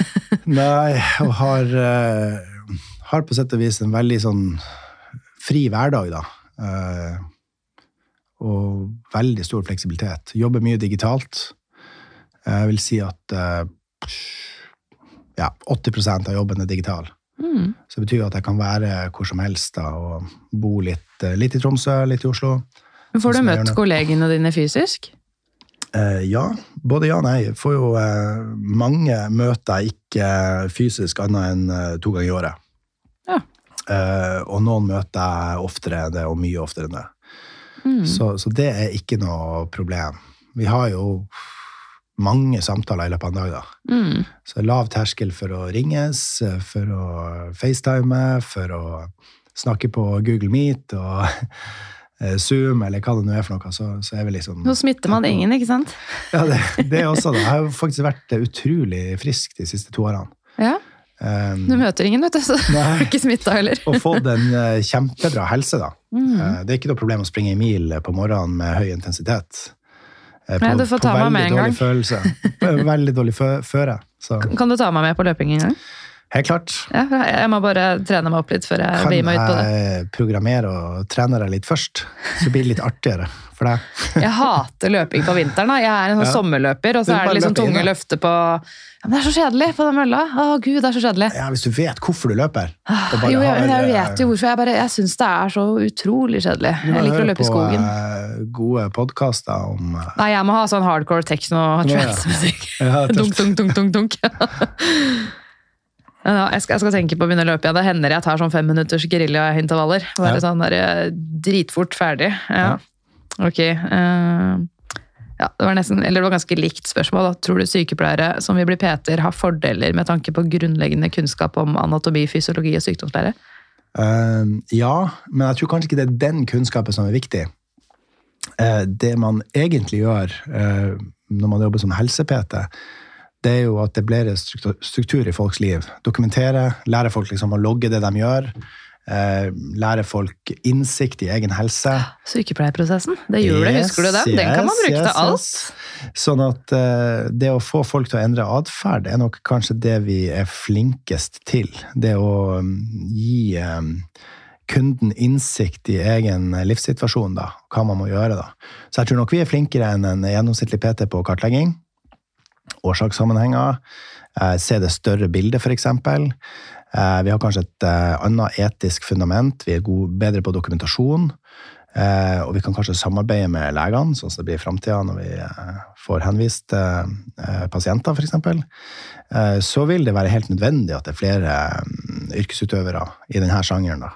Nei, og har, uh, har på sett og vis en veldig sånn fri hverdag, da. Eh, og veldig stor fleksibilitet. Jobber mye digitalt. Jeg vil si at eh, ja, 80% av jobben er digital. Mm. Så det betyr at jeg kan være hvor som helst da, og bo litt, eh, litt i Tromsø, litt i Oslo. Men Får du Sånn jeg møtt kollegene dine fysisk? Eh, ja, både ja og nei. Får jo eh, mange møter ikke fysisk annet enn eh, to ganger i året. Ja. Eh, og noen møter jeg oftere enn det, og mye oftere enn det. Mm. Så, så det er ikke noe problem. Vi har jo mange samtaler i løpet av en dag, da. Mm. Så lav terskel for å ringes, for å facetime, for å snakke på Google Meet og eh, Zoom, eller hva det nå er for noe. Så, så er vi liksom Nå smitter man ingen, ikke sant? Ja, det, det også. det. Jeg har faktisk vært utrolig frisk de siste to årene. Ja, Um, Du møter ingen, vet du, så du er ikke smitta heller. og fått en eh, kjempebra helse, da. Mm. Eh, det er ikke noe problem å springe en mil på morgenen med høy intensitet. på Nei, du får ta meg med en gang. følelse. På Veldig dårlig fø føre. Så Kan du ta meg med på løping en gang? Helt klart. Ja, jeg må bare trene meg opp litt før jeg Kan blir meg ut på det. jeg programmere og trene deg litt først, så blir det litt artigere for deg. Jeg hater løping på vinteren. da. Jeg er en sånn Ja. sommerløper, og så er det liksom tunge løfter på ja, men Det er så kjedelig på den mølla. Å gud, det er så kjedelig. Ja, Hvis du vet hvorfor du løper. og bare Ah, Jo, jeg, jeg eh, vet jo hvorfor. Jeg, bare, jeg syns det er så utrolig kjedelig. Jeg liker å løpe i skogen. eh, gode podkaster om eh, Nei, jeg må ha sånn hardcore techno Ja, ja. trance-musikk. ja, Dunk, dunk, dunk, dunk, dunk. Ja, jeg, skal, jeg skal tenke på å begynne å løpe igjen. Det hender jeg tar sånn femminutters geriljaintervaller. Bare Ja. sånn der, eh, dritfort ferdig. Ja. Ok. Uh, ja, det var nesten, eller det var ganske likt spørsmål. Da. Tror du sykepleiere som vil bli PT-er har fordeler med tanke på grunnleggende kunnskap om anatomi, fysiologi og sykdomslære? Uh, ja, men jeg tror kanskje ikke det er den kunnskapen som er viktig. Uh, det man egentlig gjør når man jobber som helse-PT, det er jo at det blir struktur, struktur i folks liv. Dokumentere, lære folk liksom å logge det de gjør. Eh, lære folk innsikt i egen helse. Sykepleierprosessen. Det gjør Yes, husker du den? Den kan man bruke yes, til alt. Sånn at eh, det å få folk til å endre atferd er nok kanskje det vi er flinkest til. Det å um, gi um, kunden innsikt i egen livssituasjon, da. Hva man må gjøre, da. Så jeg tror nok vi er flinkere enn en gjennomsnittlig PT på kartlegging. Årsakssammenhenger. eh, Se det større bildet, f.eks. Vi har kanskje et eh, annet etisk fundament. Vi er gode, bedre på dokumentasjon. Eh, og vi kan kanskje samarbeide med legene, sånn som det blir i framtida når vi eh, får henvist eh, eh, pasienter, f.eks. Eh, så vil det være helt nødvendig at det er flere mm, yrkesutøvere i denne sjangeren. da.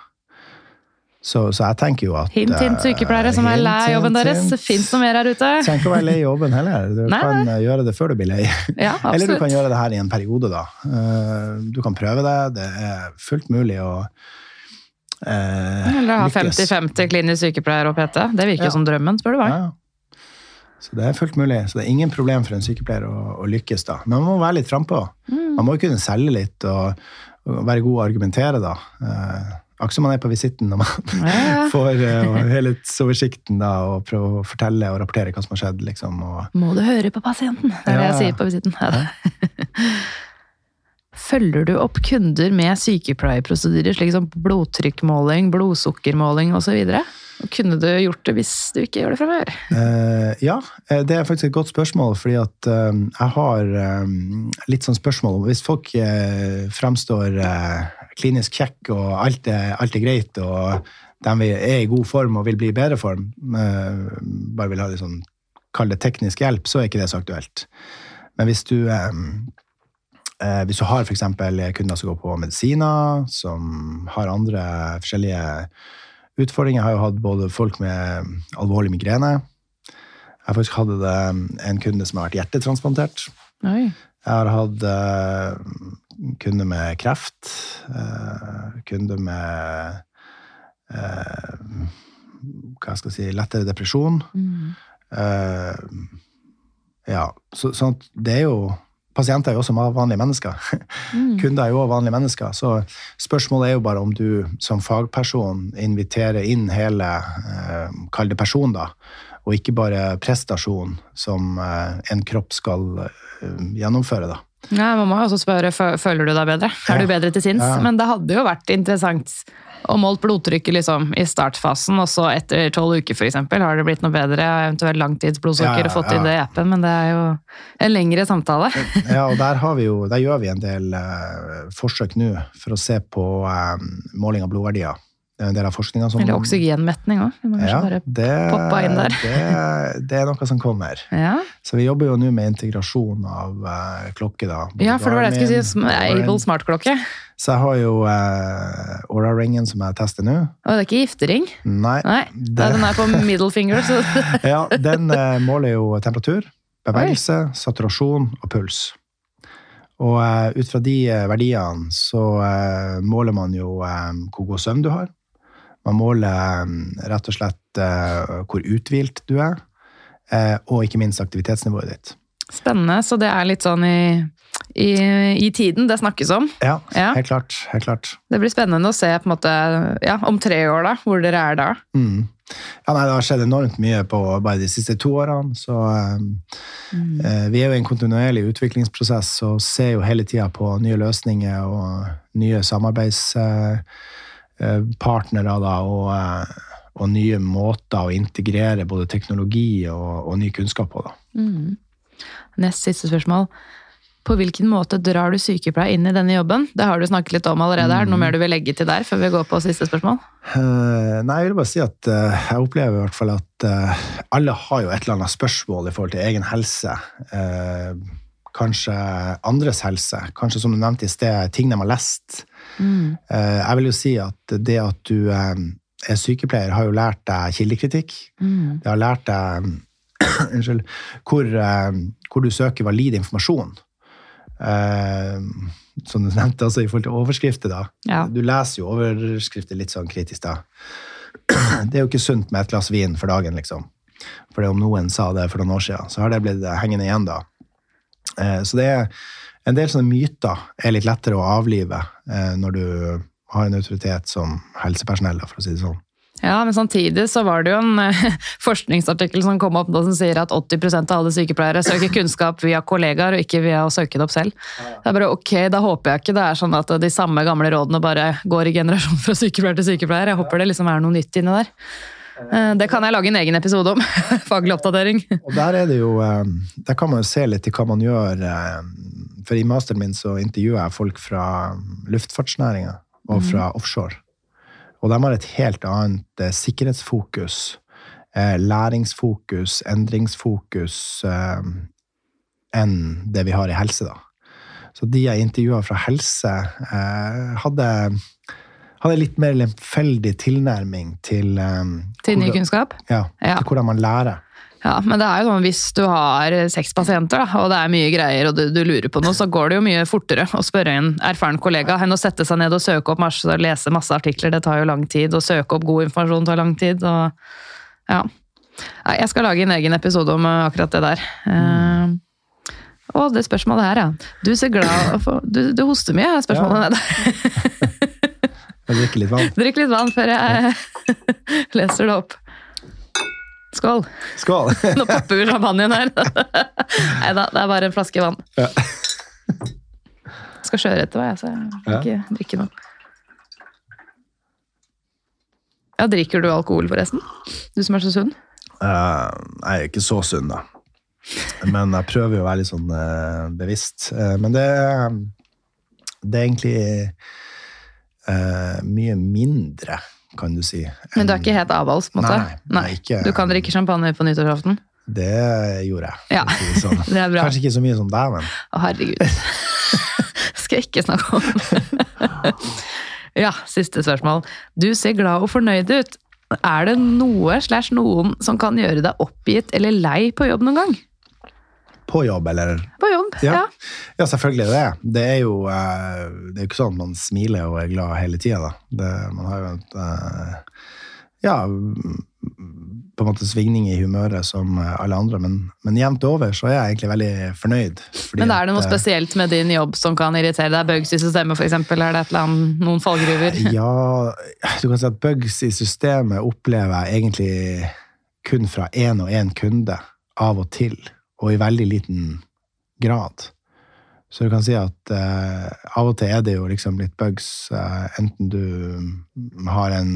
Så, så jeg tenker jo at Hint, hint, eh, sykepleiere som er lei av jobben hint, deres. Det fins noe mer her ute. Trenger ikke å være lei av jobben heller. Du Nei, kan eh, gjøre det før du blir lei. Ja, Eller du kan gjøre det her i en periode, da. Eh, Du kan prøve det. Det er fullt mulig å eh, Eller ha 50-50 klinisk sykepleier og PT. Det virker jo Ja. som drømmen, spør du meg. Ja. Så det er fullt mulig. Så det er ingen problem for en sykepleier å, å lykkes, da. Men man må være litt frampå. Mm. Man må kunne selge litt og, og være god å argumentere, da. Eh, Akkurat som man er på visitten når man Ja, ja. får uh, helhetsoversikten da, og prøver å fortelle og rapportere hva som har skjedd. Liksom, og, Må du høre på pasienten? Det er det Ja, jeg sier på visitten. Følger du opp kunder med sykepleierprosedyrer, slik som blodtrykkmåling, blodsukkermåling osv.? Kunne du gjort det hvis du ikke gjør det fra før? Uh, ja, eh, det er faktisk et godt spørsmål, fordi at uh, jeg har uh, litt sånn spørsmål om Hvis folk fremstår eh, klinisk kjekk og alt er, alt er greit, og de er i god form og vil bli i bedre form, eh, bare vil ha litt sånn, kall det teknisk hjelp, så er ikke det så aktuelt. Men hvis du eh, eh, hvis du har f.eks. kunder som går på medisiner, som har andre forskjellige utfordringer. Jeg har jo hatt både folk med alvorlig migrene. Jeg har faktisk hatt eh, en kunde som har vært hjertetransplantert. Oi. Jeg har hatt eh, kunder med kreft. Uh, kunder med eh, hva skal jeg si, lettere depresjon. Mm. Eh, ja, så, sånn at det er jo Pasienter er jo også vanlige mennesker. Mm. Kunder er jo også vanlige mennesker. Så spørsmålet er jo bare om du som fagperson inviterer inn hele eh, Kall det person, da. Og ikke bare prestasjon som eh, en kropp skal eh, gjennomføre, da. Ja, man må jo også spørre føler du deg bedre. Er du bedre til sinns? Ja. Men det hadde jo vært interessant å målt blodtrykket liksom i startfasen, og så etter tolv uker f.eks. Har det blitt noe bedre? Eventuelt langtidsblodsukker Ja, og fått inn det i appen, men det er jo en lengre samtale. Ja, og der, har vi jo, der gjør vi en del uh, forsøk nå for å se på eh, måling av blodverdier. Det er del av forskninga som Eller oksygenmetning òg. ja, det, det, det er noe som kommer. Ja. Så vi jobber jo nå med integrasjon av uh, klokke. da. Både ja, for det var det jeg skulle si. Able smartklokke. Så jeg har jo uh, Aura-ringen som jeg tester nå. Og det er ikke giftering? Nei. Nei, Det- den er på middle finger. Så Ja, den uh, måler jo temperatur, bevegelse, saturasjon og puls. Og eh, ut fra de eh, verdiene så eh, måler man jo eh, hvor god søvn du har. Man måler eh, rett og slett eh, hvor uthvilt du er, eh, og ikke minst aktivitetsnivået ditt. spennende. Så det er litt sånn i, i, i tiden det snakkes om. Ja, Ja. helt klart. Helt klart. Det blir spennende å se måte, ja, om tre år, da, hvor dere er da. Mm. Ja, nei, det har skjedd enormt mye på bare de siste to årene. Så eh, eh, vi er jo i en kontinuerlig utviklingsprosess og ser jo hele tida på nye løsninger og nye samarbeidspartnere da, og, eh, og nye måter å integrere både teknologi og, og ny kunnskap på. da. Mm. Nest siste spørsmål. På hvilken måte drar du sykepleier inn i denne jobben? Det har du snakket litt om allerede. Er det noe mer du vil legge til der før vi går på siste spørsmål? Uh, nei, jeg vil bare si at uh, jeg opplever i hvert fall at uh, alle har jo et eller annet spørsmål i forhold til egen helse. Eh, kanskje andres helse. Kanskje, som du nevnte i sted, ting de har lest. Mm. Eh, jeg vil jo si at det at du eh, er sykepleier, har jo lært deg kildekritikk. Mm. Det har lært deg unnskyld, hvor, eh, hvor du søker valid informasjon. Som du nevnte, altså i forhold til overskrifter. da. Ja. Du leser jo overskrifter litt sånn kritisk. da. Det er jo ikke sunt med et glass vin for dagen, liksom. For om noen sa det for noen år siden, så har det blitt hengende igjen da. Så det er en del sånne myter er litt lettere å avlive eh, når du har en autoritet som helsepersonell, for å si det sånn. Ja, men samtidig så var det jo en eh, forskningsartikkel som kom opp da som sier at 80% av alle sykepleiere søker kunnskap via kollegaer og ikke via å søke det opp selv. Det er bare ok, da håper jeg ikke det er sånn at de samme gamle rådene bare går i generasjon fra sykepleier til sykepleier. Jeg håper det liksom er noe nytt inni der. Eh, Det kan jeg lage en egen episode om. Faglig oppdatering. Og der er det jo eh, Der kan man jo se litt i hva man gjør. eh, For i masteren min så intervjuer jeg folk fra luftfartsnæringa og fra offshore. Og de har et helt annet sikkerhetsfokus, læringsfokus, endringsfokus enn det vi har i helse, da. Så de jeg intervjua fra helse, hadde, hadde litt mer lemfeldig tilnærming til um, Til ny kunnskap. Ja, Ja. til hvordan man lærer. Ja, men det er jo sånn hvis du har seks pasienter, da, og det er mye greier, og du, du lurer på noe, så går det jo mye fortere å spørre en erfaren kollega enn å sette seg ned og søke opp masse og lese masse artikler. Det tar jo lang tid. Å søke opp god informasjon tar lang tid. og ja. Jeg skal lage en egen episode om eh, akkurat det der. Eh, og det spørsmålet her, ja. Du ser glad for, du, du hoster mye, er spørsmålet nede. Jeg drikker litt vann. Drikk litt vann før jeg leser det opp. Skål! Skål! Nå popper vi champagnen her. Nei da, det er bare en flaske vann. Ja. Skal kjøre etter meg, så jeg vil ikke drikke noe. Ja, Drikker du alkohol, forresten? Du som er så sunn? Uh, jeg er ikke så sunn, da. Men jeg prøver jo å være litt sånn uh, bevisst. Uh, men det, det er egentlig eh, mye mindre, kan du si. Men du er ikke helt avholds, på en måte? Nei, nei, ikke- Du kan drikke champagne på nyttårsaften? Det gjorde jeg. Ja, si sånn. det er bra. Kanskje ikke så mye som deg, men Å, herregud. Skal jeg ikke snakke om. ja, siste spørsmål. Du ser glad og fornøyd ut. Er det noe slash noen som kan gjøre deg oppgitt eller lei på jobb noen gang? På jobb, eller På jobb, ja. Ja. Ja, selvfølgelig det det. Er jo eh, det er ikke sånn at man smiler og er glad hele tida, man har jo et eh, Ja, på en måte svingning i humøret som alle andre, men, men jevnt over så er jeg egentlig veldig fornøyd. Men er det noe at, eh, spesielt med din jobb som kan irritere deg? Bugs i systemet, f.eks.? Er det annet, noen fallgruver? Ja, du kan si at bugs i systemet opplever jeg egentlig kun fra én og én kunde, av og til, og i veldig liten grad. Så du kan si at eh, av og til er det jo liksom litt bugs, eh, enten du har en,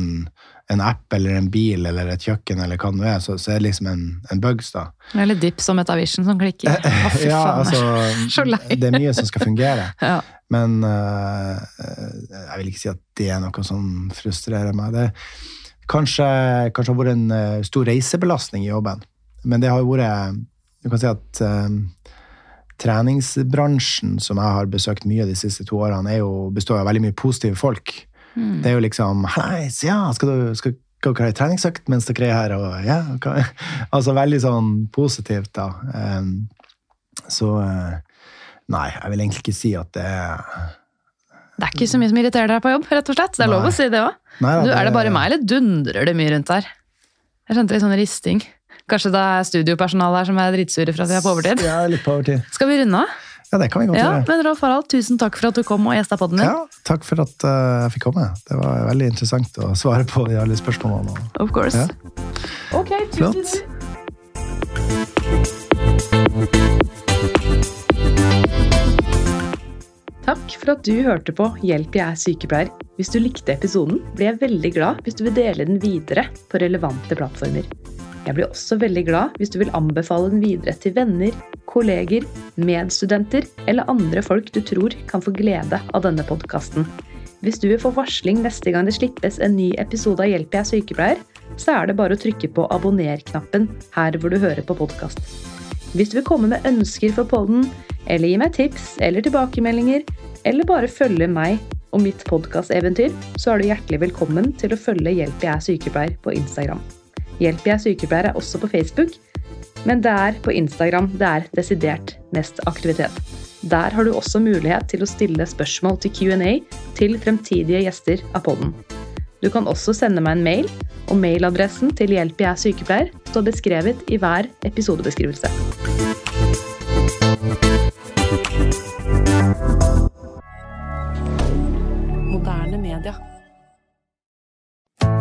en app eller en bil eller et kjøkken eller hva det nå er, så, så er det liksom en, en bugs, da. Eller dips og Metavision som klikker. Å, fy ja, faen. altså, Så lei. det er mye som skal fungere. Ja. Men eh, jeg vil ikke si at det er noe som frustrerer meg. Det kanskje, kanskje har vært en eh, stor reisebelastning i jobben. Men det har jo vært Du kan si at eh, treningsbransjen som jeg har besøkt mye de siste to årene, jo, består av veldig mye positive folk. Mm. Det er jo liksom Hallais, ja, skal du skal, skal dere ha ei treningsøkt mens dere er her? Og, ja, hva- altså veldig sånn positivt, da. Um, så eh, Nei, jeg vil egentlig ikke si at det er Det er ikke så mye som irriterer deg på jobb, rett og slett. Det er lov å si det òg. Nei, er det bare meg, eller dundrer det mye rundt der? Jeg skjønte litt sånn risting. Kanskje det er studiopersonalet her som er dritsure for at vi er på overtid? Ja, litt på overtid. Skal vi runde av? Ja, det kan vi godt Ja, gjøre. men Rolf Harald, tusen takk for at du kom og gjesta podden din. Ja, takk for at eh, jeg fikk komme. Det var veldig interessant å svare på de alle spørsmålene. Of course. Ja. Ok, tusen Flott. Takk for at du hørte på Hjelp, jeg er sykepleier. Hvis du likte episoden, blir jeg veldig glad hvis du vil dele den videre på relevante plattformer. Jeg blir også veldig glad hvis du vil anbefale den videre til venner, kolleger, medstudenter eller andre folk du tror kan få glede av denne podkasten. Hvis du vil få varsling neste gang det slippes en ny episode av Hjelp, jeg er sykepleier, så er det bare å trykke på abonner-knappen her hvor du hører på podkast. Hvis du vil komme med ønsker for podden, eller gi meg tips eller tilbakemeldinger, eller bare følge meg og mitt podkasteventyr, så er du hjertelig velkommen til å følge Hjelp jeg er sykepleier på Instagram. Hjelp jeg er sykepleier er også på Facebook, men det er på Instagram det er desidert mest aktivitet. Der har du også mulighet til å stille spørsmål til Q&A til fremtidige gjester av podden. Du kan også sende meg en mail, og mailadressen til Hjelp jeg er sykepleier står beskrevet i hver episodebeskrivelse.